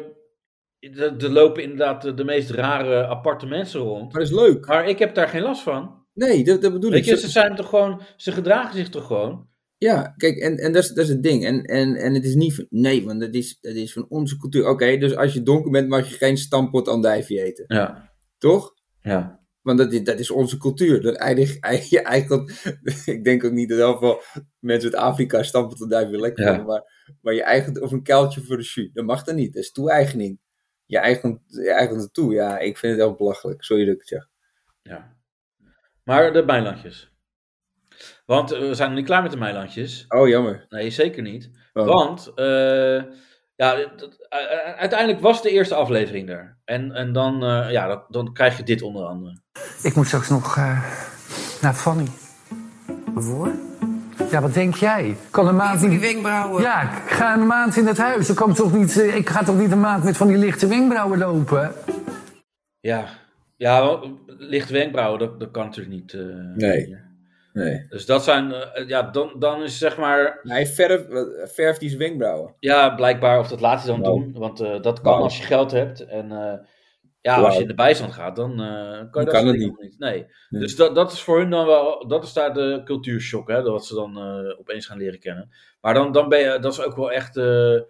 er lopen inderdaad de, de meest rare aparte mensen rond.
Maar dat is leuk.
Maar ik heb daar geen last van.
Nee, dat, dat bedoel
Weet
ik.
je, ze zijn toch gewoon... Ze gedragen zich toch gewoon?
Ja, kijk, en, en dat, is, dat is het ding. En, en, en het is niet van, nee, want dat is, dat is van onze cultuur. Oké, dus als je donker bent, mag je geen stampot andijvie eten.
Ja.
Toch?
Ja.
Want dat is, dat is onze cultuur. Dat eigenlijk, je eigen, ik denk ook niet dat heel veel mensen uit Afrika stampot andijvie lekker
Ja.
Maar, maar je eigen, of een kuiltje voor de jus, dat mag dan niet. Dat is toe-eigening. Je eigen, je eigen naartoe. Ja, ik vind het heel belachelijk. Sorry dat ik het zeg.
ja. Maar de Meilandjes. Want eh, we zijn nog niet klaar met de Meilandjes.
Oh, jammer.
Nee, zeker niet.
Oh.
Want, eh, ja, dat- uiteindelijk was de eerste aflevering er. En, en dan, eh, ja, dat, dan krijg je dit onder andere.
Ik moet straks nog eh, naar Fanny.
Voor?
Ja, wat denk jij? Kan een maand
die wenkbrauwen.
Ja, ik ga een maand in het huis. Dan kan toch niet, eh, ik ga toch niet een maand met van die lichte wenkbrauwen lopen?
Ja, ja want licht wenkbrauwen, dat, dat kan natuurlijk niet. eh,
Nee. Nee.
Dus dat zijn, eh, ja, dan, dan is zeg maar,
Hij verf, verft die zijn wenkbrauwen.
ja, blijkbaar, of dat laat hij dan doen. Want eh, dat kan als je geld hebt. En eh, ja, als je in de bijstand gaat, dan eh, kan je dat
kan
soort
het
niet. Nee. Dus dat, dat is voor hun dan wel, dat is daar de cultuurshock, hè, dat ze dan eh, opeens gaan leren kennen. Maar dan, dan ben je, dat is ook wel echt, eh,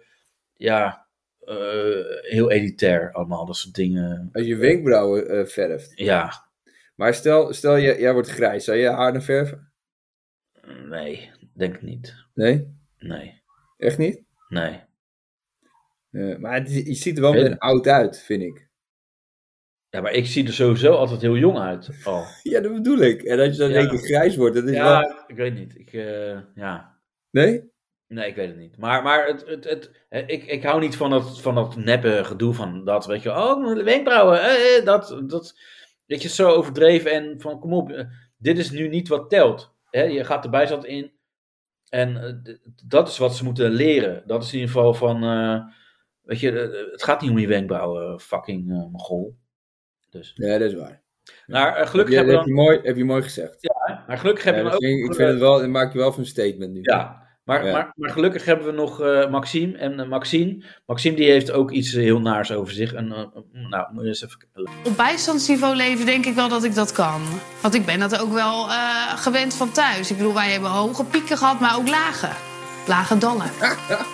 ja, heel elitair allemaal, dat soort dingen.
Als je wenkbrauwen verft.
Ja,
Maar stel, stel je, jij wordt grijs. Zou je haar dan verven?
nee, denk ik niet.
Nee?
Nee,
Echt niet?
nee.
Maar het je ziet er wel meteen oud uit, vind ik.
Ja, maar ik zie er sowieso altijd heel jong uit. al.
Ja, dat bedoel ik. En als je dan
Ja.
één keer grijs wordt, dat is wel...
Ja, ik weet niet. Ik, eh, ja.
Nee?
Nee, ik weet het niet. Maar, maar het, het, het, ik, ik hou niet van dat, van dat neppe gedoe van dat, weet je, oh, wenkbrauwen, eh, eh, dat, dat, weet je, zo overdreven en van, kom op, eh, dit is nu niet wat telt. Hè? Je gaat de bijstand in en dat is wat ze moeten leren. Dat is in ieder geval van, weet je, het gaat niet om je wenkbrauwen, fucking uh, mogol. Dus.
Ja, dat is waar.
Maar eh,
Heb
gelukkig
je,
hebben
heb,
we
je
dan...
mooi, heb je mooi gezegd.
Ja, maar gelukkig
Ja,
hebben we ook...
vind ik, ik vind het wel, dat maak je wel van een statement nu.
Ja, maar,
Ja.
Maar, maar gelukkig hebben we nog eh, Maxime. En eh, Maxime, Maxime die heeft ook iets heel naars over zich. En, nou, moet je eens even...
Op bijstandsniveau leven denk ik wel dat ik dat kan. Want ik ben dat ook wel eh, gewend van thuis. Ik bedoel, wij hebben hoge pieken gehad, maar ook lage. Lage dallen.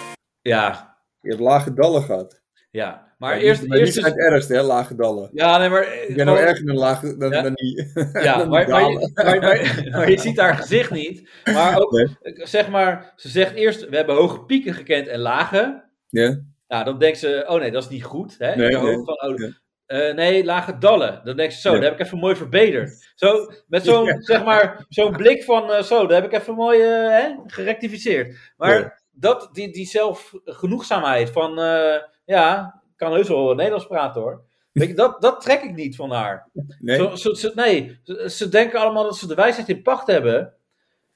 Ja,
Je hebt lage dallen gehad.
ja. Maar
Ja,
eerst...
niet, maar
eerst
niet
is-
het ergste, hè, lage dallen.
ja, nee, maar...
Ik ben nou
gewoon-
erger dan, lage, dan,
Ja.
dan die.
Ja,
dan
maar, maar, je, maar, ziet haar gezicht niet. Maar ook,
Nee.
zeg maar, ze zegt eerst, we hebben hoge pieken gekend en lage.
Ja?
Nou, dan denkt ze, oh nee, dat is niet goed. Hè?
Nee,
van, oh, eh, nee, lage dallen. Dan denkt ze, zo,
Ja.
dat heb ik even mooi verbeterd. Zo, met zo'n,
Ja.
zeg maar, zo'n blik van, eh, zo, dat heb ik even mooi eh, hè, gerectificeerd. Maar
Ja.
dat, die, die zelfgenoegzaamheid van, ja, kan heus wel Nederlands praten hoor. Weet je, dat, dat trek ik niet van haar.
Nee?
Zo, ze- nee, ze, ze denken allemaal dat ze de wijsheid in pacht hebben.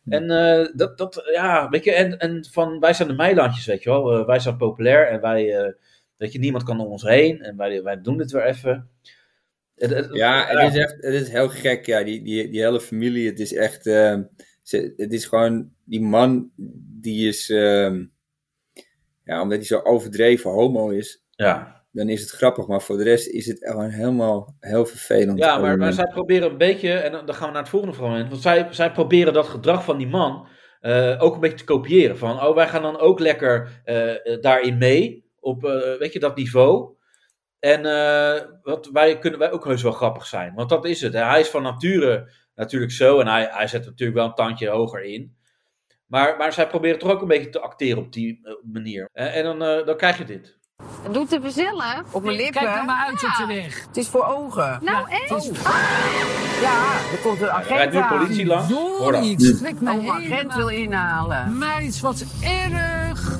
En eh, dat, dat, ja, weet je, en, en van wij zijn de meilandjes, weet je wel. Eh, wij zijn populair en wij, eh, weet je, niemand kan om ons heen. En wij, wij doen dit weer even.
Ja, het is echt het is heel gek. Ja, die, die, die hele familie, het is echt. ehm, ze, het is gewoon. Die man, die is. ehm, ja, omdat hij zo overdreven homo is,
ja,
dan is het grappig. Maar voor de rest is het gewoon helemaal heel vervelend.
ja maar,
Om,
maar
eh,
zij proberen een beetje, en dan gaan we naar het volgende fragment. Want zij, zij proberen dat gedrag van die man eh, ook een beetje te kopiëren. Van, oh, wij gaan dan ook lekker eh, daarin mee. Op, eh, weet je, dat niveau. En eh, wat, wij kunnen wij ook heus wel grappig zijn. Want dat is het. Hè. Hij is van nature natuurlijk zo. En hij, hij zet natuurlijk wel een tandje hoger in. Maar, maar zij proberen toch ook een beetje te acteren op die manier. En, en dan, eh, dan krijg je dit.
Het doet te verzillen. Op mijn lippen.
Kijk er maar uit op
Ja.
de weg.
Het is voor ogen.
Nou,
Ja,
echt?
is-
Ja, er komt een agent
rijdt nu
aan.
politie langs. Hoor dan.
ik schrik me
Oh, een agent wil inhalen.
Meis, wat erg.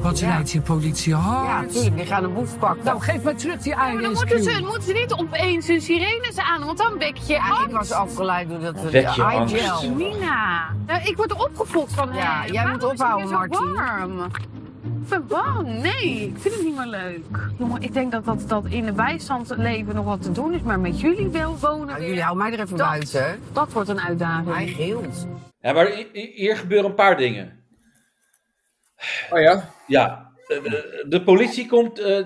Wat rijdt die politie
Ja,
hard.
tuurlijk, die gaan een boef pakken.
Nou, geef mij terug die
Maar dan moeten ze, moeten ze niet opeens hun sirenes aan, want dan wek je
Ja, ik was afgeleid door dat
Wek je
eye
angst.
gel.
Nina, nou, ik word opgefokt van
Ja,
hem.
jij
Waarom
moet ophouden,
warm? Bang. Nee, ik vind het niet meer leuk. Jongen, ik denk dat, dat dat in de bijstand leven nog wat te doen is, maar met jullie wel wonen
Nou,
weer,
jullie houden mij er even
Dat-
buiten.
dat wordt een uitdaging.
Hij gilt.
Ja, maar hi- hi- hier gebeuren een paar dingen.
Oh ja?
Ja, eh, de, de politie komt, eh,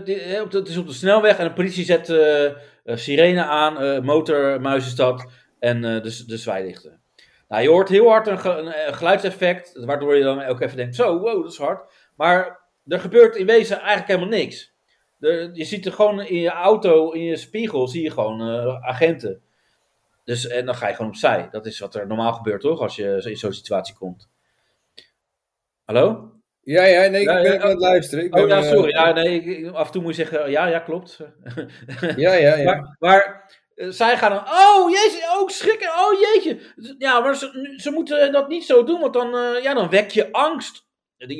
het is op de snelweg en de politie zet eh, eh, sirene aan, eh motormuis is dat, en eh, de, de zwaailichten. Nou, je hoort heel hard een, ge- een, een geluidseffect, waardoor je dan ook even denkt, zo, wow, dat is hard. Maar er gebeurt in wezen eigenlijk helemaal niks. Er- je ziet er gewoon in je auto, in je spiegel, zie je gewoon eh, agenten. Dus, en dan ga je gewoon opzij. Dat is wat er normaal gebeurt, toch? Als je in zo'n situatie komt. Hallo?
Ja, ja, nee, ik
Ja,
ben
ja,
aan het luisteren. Ik
Oh
ben,
ja,
eh,
sorry. Ja, nee, ik- af en toe moet je zeggen, ja, ja, klopt.
Ja, ja, ja.
Maar, maar eh, zij gaan dan, oh jezus, oh schrikken, oh jeetje. Ja, maar ze, ze moeten dat niet zo doen, want dan, ja, dan wek je angst.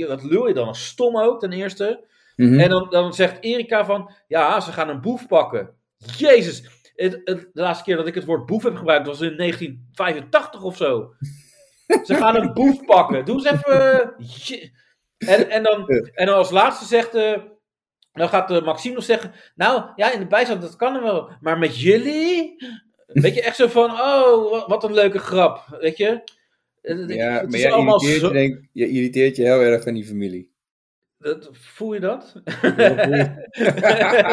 Dat lul je dan als stom ook, ten eerste.
Mhm.
En dan, dan zegt Erika van, ja, ze gaan een boef pakken. Jezus, het, het- de laatste keer dat ik het woord boef heb gebruikt was in 1985 of zo. Ze gaan een boef pakken. Doe eens even... je- En, en, dan, en dan als laatste zegt... eh, dan gaat eh, Maxime nog zeggen... Nou, ja, in de bijstand, dat kan er wel. Maar met jullie... Weet je, echt zo van... Oh, wat, wat een leuke grap. Weet je?
Ja,
het
maar
is
jij
allemaal
irriteert,
zo-
je, denk, je irriteert je heel erg aan die familie.
Dat- voel je dat?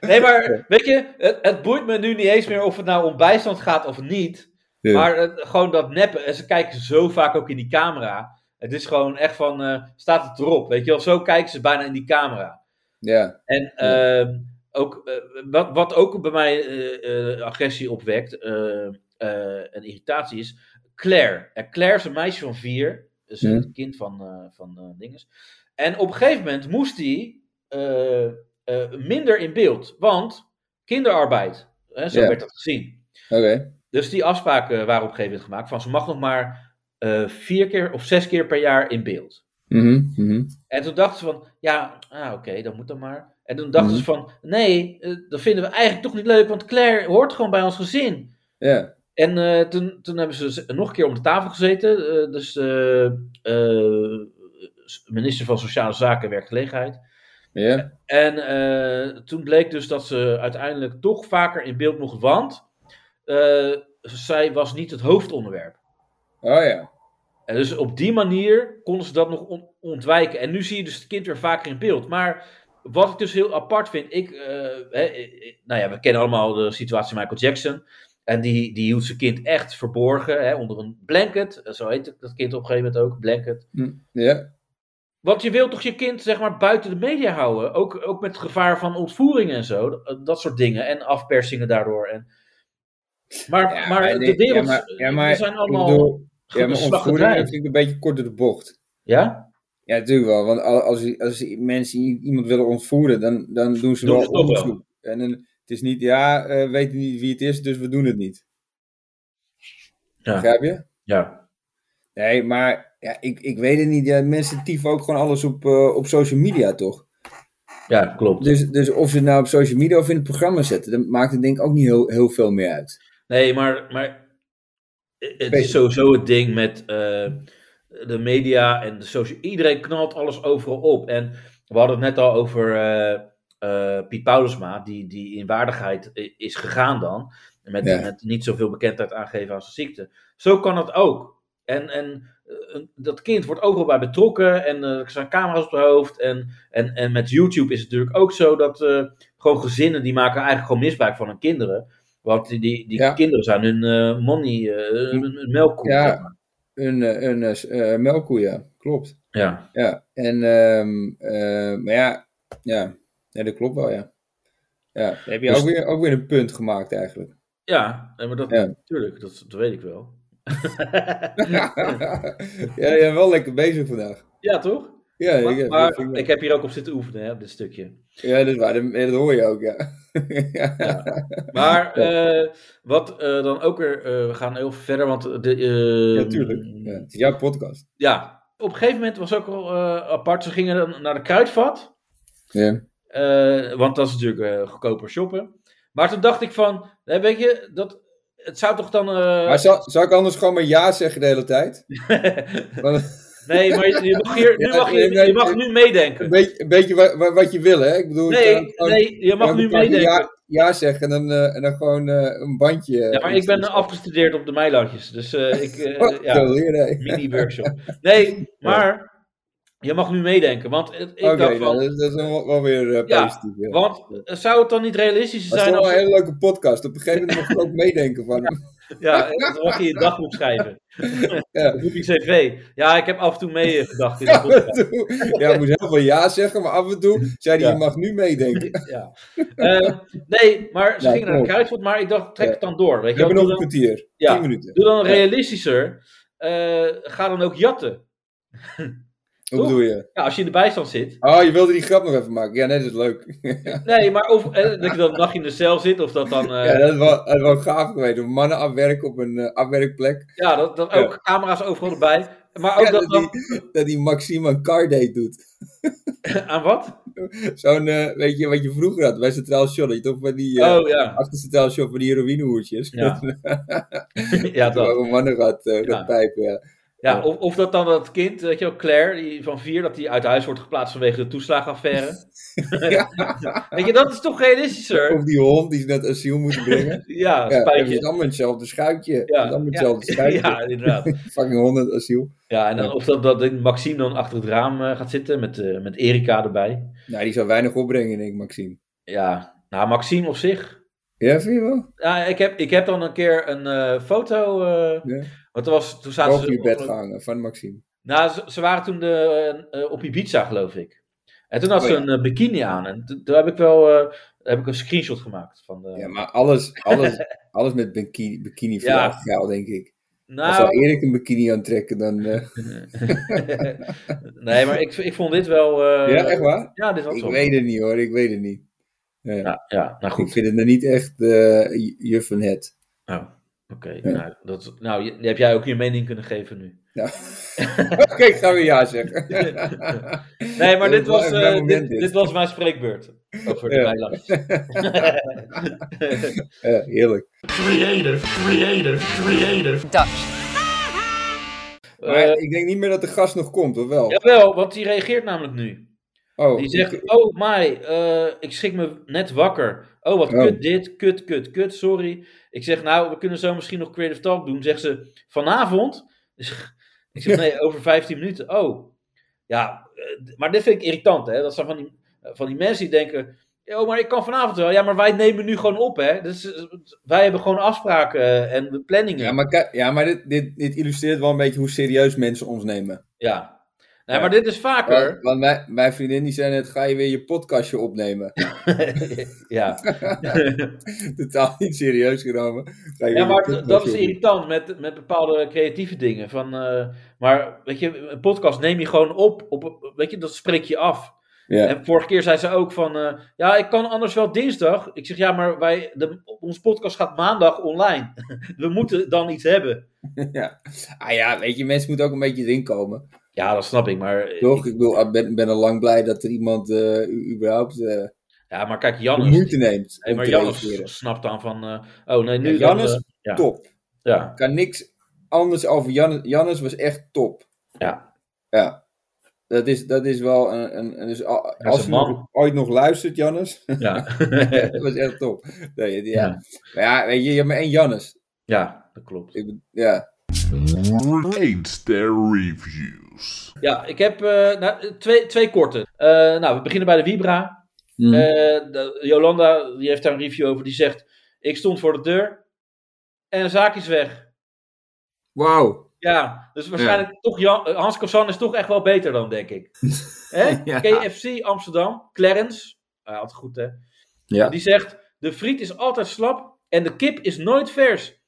Nee, maar weet je, het, het boeit me nu niet eens meer of het nou om bijstand gaat of niet.
Ja.
Maar gewoon dat neppen. En ze kijken zo vaak ook in die camera. Het is gewoon echt van, eh, staat het erop? Weet je wel, zo kijken ze bijna in die camera.
Ja,
En ehm, ook, eh, wat, wat ook bij mij eh, eh, agressie opwekt eh, eh, en irritatie is, Claire. En Claire is een meisje van vier, dus
Mhm.
een kind van, eh van eh, dinges. En op een gegeven moment moest hij eh, minder in beeld, want kinderarbeid, hè, zo werd dat gezien.
oké.
Dus die afspraken waren op een gegeven moment gemaakt van ze mag nog maar vier keer of zes keer per jaar in beeld.
Mhm.
En toen dachten ze van, ja, ah, oké, dan moet dat maar. En toen dachten
Mhm.
ze van, nee, dat vinden we eigenlijk toch niet leuk, want Claire hoort gewoon bij ons gezin.
Ja,
En eh, toen, toen hebben ze nog een keer om de tafel gezeten. eh, dus eh, minister van Sociale Zaken en Werkgelegenheid.
ja.
En toen bleek dus dat ze uiteindelijk toch vaker in beeld mocht, want zij was niet het hoofdonderwerp.
Oh ja.
En dus op die manier konden ze dat nog on- ontwijken. En nu zie je dus het kind weer vaker in beeld. Maar wat ik dus heel apart vind, ik, nou ja, we kennen allemaal de situatie Michael Jackson. En die, die hield zijn kind echt verborgen, hè, onder een blanket. Zo heet dat kind op een gegeven moment ook, blanket.
Hm, Ja,
Want je wilt toch je kind, zeg maar, buiten de media houden? Ook, ook met gevaar van ontvoering en zo. Dat, dat soort dingen. En afpersingen daardoor. En... Maar,
Ja,
maar de wereld,
ja, maar- ja,
we
maar
zijn allemaal
bedoel, ja, maar ontvoering vind ik een beetje kort door de bocht.
Ja?
Ja, natuurlijk wel. Want al- als, als mensen iemand willen ontvoeren, dan, dan doen ze
Doen
wel. En dan, het is niet, ja, we weten niet wie het is, dus we doen het niet.
Ja.
Begrijp je?
Ja.
Nee, maar ja, ik, ik weet het niet. Ja, mensen tieven ook gewoon alles op, eh, op social media, toch?
Ja, klopt.
Dus, dus of ze het nou op social media of in het programma zetten, dan maakt het denk ik ook niet heel, heel veel meer uit.
Nee, maar, maar het is sowieso het ding met eh, de media en de social... Iedereen knalt alles overal op. En we hadden het net al over eh, Piet Paulusma, die, die in waardigheid is gegaan dan. Met,
Ja.
met niet zoveel bekendheid aangeven aan zijn ziekte. Zo kan het ook. En, en eh, dat kind wordt overal bij betrokken en eh, er zijn camera's op het hoofd. En, en, en met YouTube is het natuurlijk ook zo dat gewoon gezinnen die maken eigenlijk gewoon misbruik van hun kinderen. Want die, die, die
Ja.
kinderen zijn hun money, hun, hun melkkoe.
Ja. eh, eh, melkkoe, ja. Klopt.
ja.
Ja, en, ehm, eh, maar ja, ja, ja, dat klopt wel, ja. Ja, dan heb je
Dus-
ook, weer, ook weer een punt gemaakt eigenlijk.
Ja, nee, maar dat,
Ja.
natuurlijk, dat, dat weet ik wel.
ja, ja, wel lekker bezig vandaag.
ja, toch?
Ja, ik,
Maar,
heb-
maar
vind ik-
ik heb hier ook op zitten oefenen, hè, op dit stukje.
ja, dat is waar. Dat, dat hoor je ook, ja. ja.
Maar eh, wat eh, dan ook weer, eh, we gaan heel veel verder, want de... eh,
Ja, tuurlijk. Ja, het is jouw podcast.
ja, op een gegeven moment was ook al eh, apart, ze gingen dan naar de kruidvat.
Ja.
Eh, want dat is natuurlijk eh, goedkoper shoppen. Maar toen dacht ik van, hè, weet je, dat, het zou toch dan... eh,
Maar zal, zal ik anders gewoon maar ja zeggen de hele tijd?
Nee, maar je, je mag, hier, nu
Ja,
mag, je,
nee,
je mag nu meedenken.
een beetje, een beetje wat, je wil, hè? Ik bedoel,
Nee, nee, je mag nu meedenken.
Ja, ja zeggen en dan, en dan gewoon een bandje.
Ja, maar ik ben afgestudeerd op de Meilandjes, dus ik...
Oh,
ja,
nee.
mini-workshop. Nee, maar je mag nu meedenken, want ik
Oké,
dacht
nou,
van...
dat, is- dat is wel, weer eh, positief. Ja.
Want eh, zou het dan niet realistisch
Dat is
zijn
wel
als...
een hele leuke podcast. Op een gegeven moment mag ik ook meedenken van.
Ja, dan mag je je dagboek schrijven.
Ja.
Op je cv. Ja, ik heb af en toe meegedacht in de podcast.
Ja, ik moest heel veel ja zeggen, maar af en toe zei hij, je mag nu meedenken.
Ja. Eh, nee, maar ze gingen naar de kruidvat, maar ik dacht, trek het dan door. Weet
We
je
hebben nog een kwartier.
Ja.
Tien minuten.
doe dan realistischer. Ga dan ook jatten.
Hoe bedoel je?
Ja, als je in de bijstand zit.
Oh, je wilde die grap nog even maken. Ja, nee, dat is leuk.
Nee, maar of, eh, dat je dan een in de cel zit, of dat dan... eh,
Ja, dat is wel, dat is wel gaaf geweest. Mannen afwerken op een eh, afwerkplek.
Ja, dat, dat
Ja.
ook camera's overal erbij. Maar ook
Ja,
dat
dat,
dan...
die, dat die Maxime een car date doet.
Aan wat?
Zo'n, eh, weet je, wat je vroeger had bij Centraal Shop. Dat je toch van die, eh
Oh ja.
achter Centraal Shop van die heroïnehoertjes.
Ja. ja,
dat
dat.
een mannen gaat, eh, gaat pijpen, ja.
Ja, of, of dat dan dat kind, weet je wel, Claire, die van vier, dat die uit huis wordt geplaatst vanwege de toeslagenaffaire. Weet je, dat is toch realistischer?
Of die hond die ze net asiel moeten brengen.
Ja,
Ja, het is
spijtje.
allemaal hetzelfde schuitje.
Ja,
allemaal
ja,
hetzelfde schuitje.
ja, inderdaad.
Fucking hond het asiel.
Ja, en dan, of dat, dat Maxime dan achter het raam eh, gaat zitten met, eh, met Erika erbij.
Nou, die zou weinig opbrengen, denk ik, Maxime.
Ja, nou, Maxime op zich.
Ja, vind je wel?
Ja, ik heb, ik heb dan een keer een eh, foto. eh,
Ja.
Want er was, toen zaten ze
je bed
op-
gehangen van Maxime.
Nou, ze, ze waren toen de, eh, op Ibiza, geloof ik. En toen had
Oh,
ze een eh, bikini aan. En toen, toen heb ik wel eh, heb ik een screenshot gemaakt. Van de,
Ja, maar alles, alles, alles met bikini, bikini
Ja.
denk ik. Als
nou,
zou Erik een bikini aantrekken, dan...
nee, maar ik, ik vond dit wel...
ja, echt waar?
Ja, dit was
Ik weet het niet, hoor. Ik weet het niet. Ja.
Ja, ja, nou
Ik
goed.
vind het nou niet echt juf van het.
Oh, Oké, nou, dat, nou, je- heb jij ook je mening kunnen geven nu.
Ja. Oké, ik ga weer ja zeggen.
Nee, maar dit was, eh, dit,
moment, dit.
dit was mijn spreekbeurt. Over de.
Ja, heerlijk.
Creative, creative, creative.
Dutch.
Maar
Eh,
ik denk niet meer dat de gast nog komt, of wel?
Jawel, want die reageert namelijk nu.
oh,
Die zegt,
ik-
oh my, eh, ik schrik me net wakker. Oh, wat
Oh.
kut dit, kut, kut, kut, sorry. Ik zeg, nou, we kunnen zo misschien nog Creative Talk doen. Zegt ze, vanavond? Dus, ik zeg, nee, over 15 minuten. Oh, ja, eh, maar dit vind ik irritant, hè. Dat zijn van die, van die mensen die denken, oh, maar ik kan vanavond wel. Ja, maar wij nemen nu gewoon op, hè. Dus, eh, wij hebben gewoon afspraken eh, en planningen.
Ja, maar, ja, maar dit, dit, dit illustreert wel een beetje hoe serieus mensen ons nemen.
Ja. Nee,
Ja.
maar dit is vaker.
Want, want mijn, mijn vriendin die zei net, ga je weer je podcastje opnemen?
ja.
Totaal niet serieus genomen. Ga je
Ja, maar dat is irritant met, met bepaalde creatieve dingen. Van, eh, maar weet je, een podcast neem je gewoon op, op. Weet je, dat spreek je af.
Ja.
En vorige keer zei ze ook van. eh, ja, ik kan anders wel dinsdag. Ik zeg ja, maar wij, de, onze podcast gaat maandag online. We moeten dan iets hebben.
ja. Ah ja, weet je, mensen moeten ook een beetje erin komen.
Ja, dat snap ik. Maar,
Toch? Ik bedoel, ik ben, ben al lang blij dat er iemand eh, u- überhaupt eh,
ja, maar kijk, Jannes.
moeite neemt
Hey,
om
maar
te
Jannes
reageren.
snapt dan van. eh, oh nee, nu.
Ja, Jannes,
ja.
Top.
Ja,
kan niks anders over Jannes. Jannes was echt top.
ja.
Ja. Dat is, dat is wel een. een, een- dus als je nog- ooit nog luistert, Jannes.
ja.
dat was echt top. Nee, ja.
Ja.
Maar ja, weet je, je hebt maar één Jannes.
ja, dat klopt.
Ik, ja.
1 ster
Ja, ik heb eh, nou, twee, twee korte. Eh, nou, we beginnen bij de Vibra.
Mhm.
Eh, Jolanda die heeft daar een review over. Die zegt: Ik stond voor de deur en de zaak is weg.
Wauw.
Ja, dus waarschijnlijk toch Jan, Hans Kazan is toch echt wel beter dan, denk ik.
Ja.
KFC Amsterdam, Clarence. Ah, altijd goed, hè?
Ja.
Die zegt: De friet is altijd slap en de kip is nooit vers.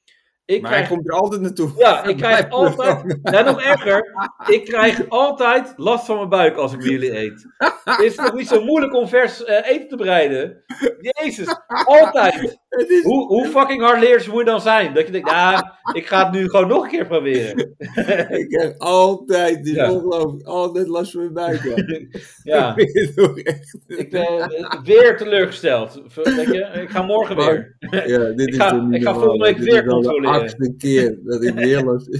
Ik
Maar
krijg,
hij komt er altijd naartoe.
ja, ik krijg altijd... Ja, nog erger. Ik krijg altijd last van mijn buik als ik bij jullie eet. Het is toch niet zo moeilijk om vers eh, eten te bereiden? Jezus, altijd.
Is,
Hoe, hoe fucking hardleers moet je dan zijn? Dat je denkt, ja, ik ga het nu gewoon nog een keer proberen.
ik heb altijd, is
Ja.
ongelooflijk, altijd last van mijn buik. Ja. Ik
ben eh, weer teleurgesteld. Je, ik ga morgen weer.
Ja, dit
Ik ga- ik ga volgende week weer controleren.
De achtste keer dat ik weer last...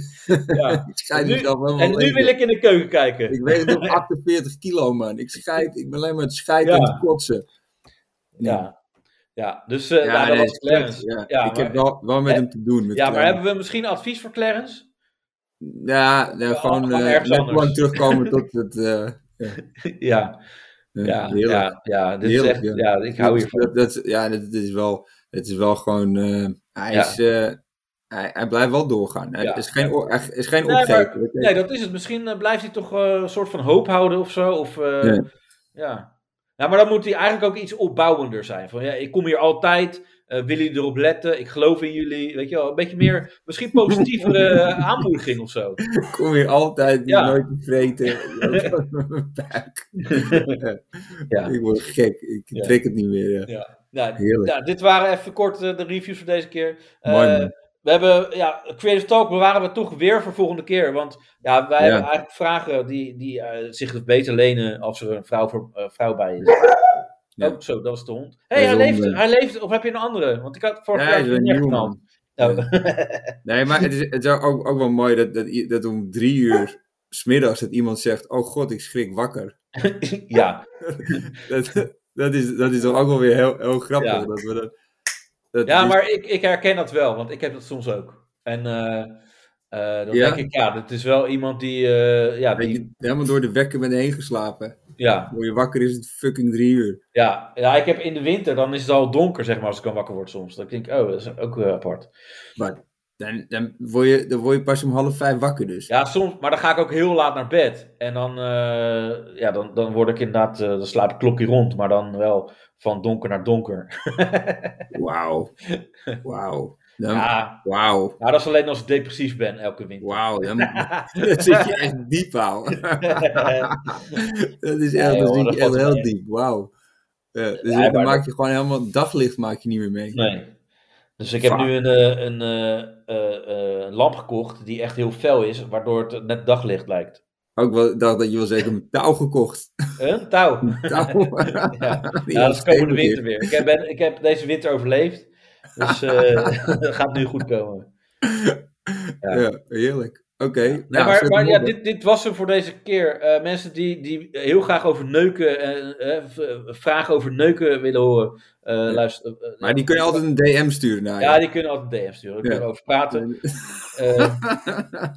Ja.
ik
Nu-
mezelf helemaal
En nu wil ik in de keuken kijken.
Ik weeg nog 48 kilo, man. Ik scheid, ik ben alleen maar het scheiden en het kotsen.
Ja, ja dus eh
Ja,
nou, dat
nee,
was Clarence.
Ja,
Ja,
ik
maar,
heb wel, wel met
Hè?
hem te doen. Met
ja, maar
Clarence.
hebben we misschien advies voor Clarence?
Ja, ja, gewoon,
gewoon
eh,
ergens
lang terugkomen tot het... eh,
Ja,
eh,
ja, ja, ja, dit
Heerlijk,
is echt,
ja.
ik hou hiervan.
Dat, dat, ja, dat is wel, het is wel gewoon... eh, hij, is, eh, hij, hij blijft wel doorgaan.
Ja.
is geen, hij is geen
Nee, maar-. Nee, dat is het. Misschien eh, blijft hij toch eh, een soort van hoop houden of zo. Of, eh,
Ja.
ja. ja, maar dan moet hij eigenlijk ook iets opbouwender zijn. Van ja, ik kom hier altijd. eh willen jullie erop letten? Ik geloof in jullie. Weet je wel, een beetje meer, misschien positievere aanmoediging of zo.
Ik kom hier altijd
Ja.
nooit te vreten. Mijn buik.
Ja.
Ik word gek. Ik
Ja.
trek het niet meer. Ja.
Ja. Nou,
Heerlijk.
nou, dit waren even kort de reviews voor deze keer.
Mooi.
We hebben, ja, Creative Talk bewaren we toch weer voor volgende keer. Want ja, wij
Ja.
hebben eigenlijk vragen die, die eh, zich dus beter lenen als er een vrouw, voor, eh, vrouw bij is.
Ja.
Oh, zo, dat was de hond. Hey, hij leeft,
hond,
hij leeft. Of heb je een andere? Want ik had vorig
Ja,
jaar
een nieuwe.
Oh.
Nee, maar het is, het is ook, ook wel mooi dat, dat, dat om drie uur smiddags dat iemand zegt: Oh god, ik schrik wakker.
ja,
Dat, dat, is, dat is toch ook wel weer heel, heel grappig.
Ja.
Dat we dat, dat
ja
is-
maar ik, ik herken dat wel, want ik heb dat soms ook. En eh, eh, dan
Ja?
denk ik, ja, dit is wel iemand die, eh, ja,
dat
die,
je helemaal door de wekker bent heen geslapen.
ja,
Word je wakker is het fucking drie uur.
Ja, ja, ik heb in de winter, dan is het al donker, zeg maar, als ik dan wakker word soms. Dan denk ik, oh, dat is ook apart.
Maar dan, dan, word je, dan word je pas om half vijf wakker dus.
Ja, soms, maar dan ga ik ook heel laat naar bed. En dan, eh, ja, dan, dan word ik inderdaad, eh, dan slaap ik klokje rond, maar dan wel van donker naar donker.
Wauw. Wauw. Dan-
Ja,
Wauw.
nou, dat is alleen als ik depressief ben elke winter.
Wauw. Dan, dan zit je echt diep, ouwe. dat is echt,
Nee, dat
je echt heel diep. Wauw. Eh, dus
Ja,
dan maak
dat-
je gewoon helemaal daglicht maak je niet meer mee.
Nee. Dus ik heb nu een, eh, een, eh, eh, eh, lamp gekocht die echt heel fel is, waardoor het net daglicht lijkt.
Ook wel, ik dacht dat je wel zeker een touw gekocht.
Een touw.
Touw.
Ja, dat is komende winter weer. Ik heb, ben, ik heb deze winter overleefd. Dus eh dat gaat nu goed komen. Ja.
Ja, heerlijk. Oké.
Maar maar ja, dit, dit was hem voor deze keer. Eh, mensen die, die heel graag over neuken, eh, eh, vragen over neuken willen horen, luister. eh,
Maar die kun je altijd een DM sturen naar.
Ja, die kunnen altijd DM sturen. Daar kunnen we over praten.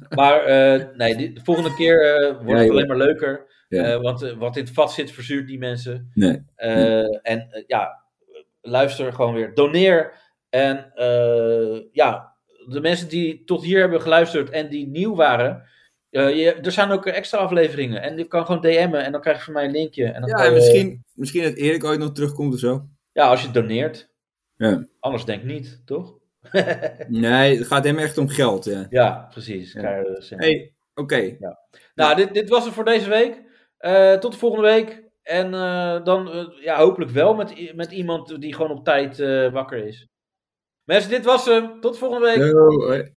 Maar nee, die, de volgende keer wordt het alleen maar leuker. Want wat in het vat zit, verzuurt die mensen.
Nee.
En ja, luister gewoon weer. Doneer. En ja, de mensen die tot hier hebben geluisterd en die nieuw waren. eh, je, er zijn ook extra afleveringen. En je kan gewoon DM'en en dan krijg je van mij een linkje. En dan
Ja, en
je-
misschien, misschien dat Erik ooit nog terugkomt of zo.
ja, als je doneert.
Ja.
Anders denk niet, toch?
Nee, het gaat hem echt om geld, ja.
Ja, precies.
Ja.
Ja.
hey, oké.
Nou, dit, dit was het voor deze week. Eh, tot de volgende week. En eh, dan ja, hopelijk wel met, met iemand die gewoon op tijd wakker is. Mensen, dit was hem. Tot volgende week.
Yo.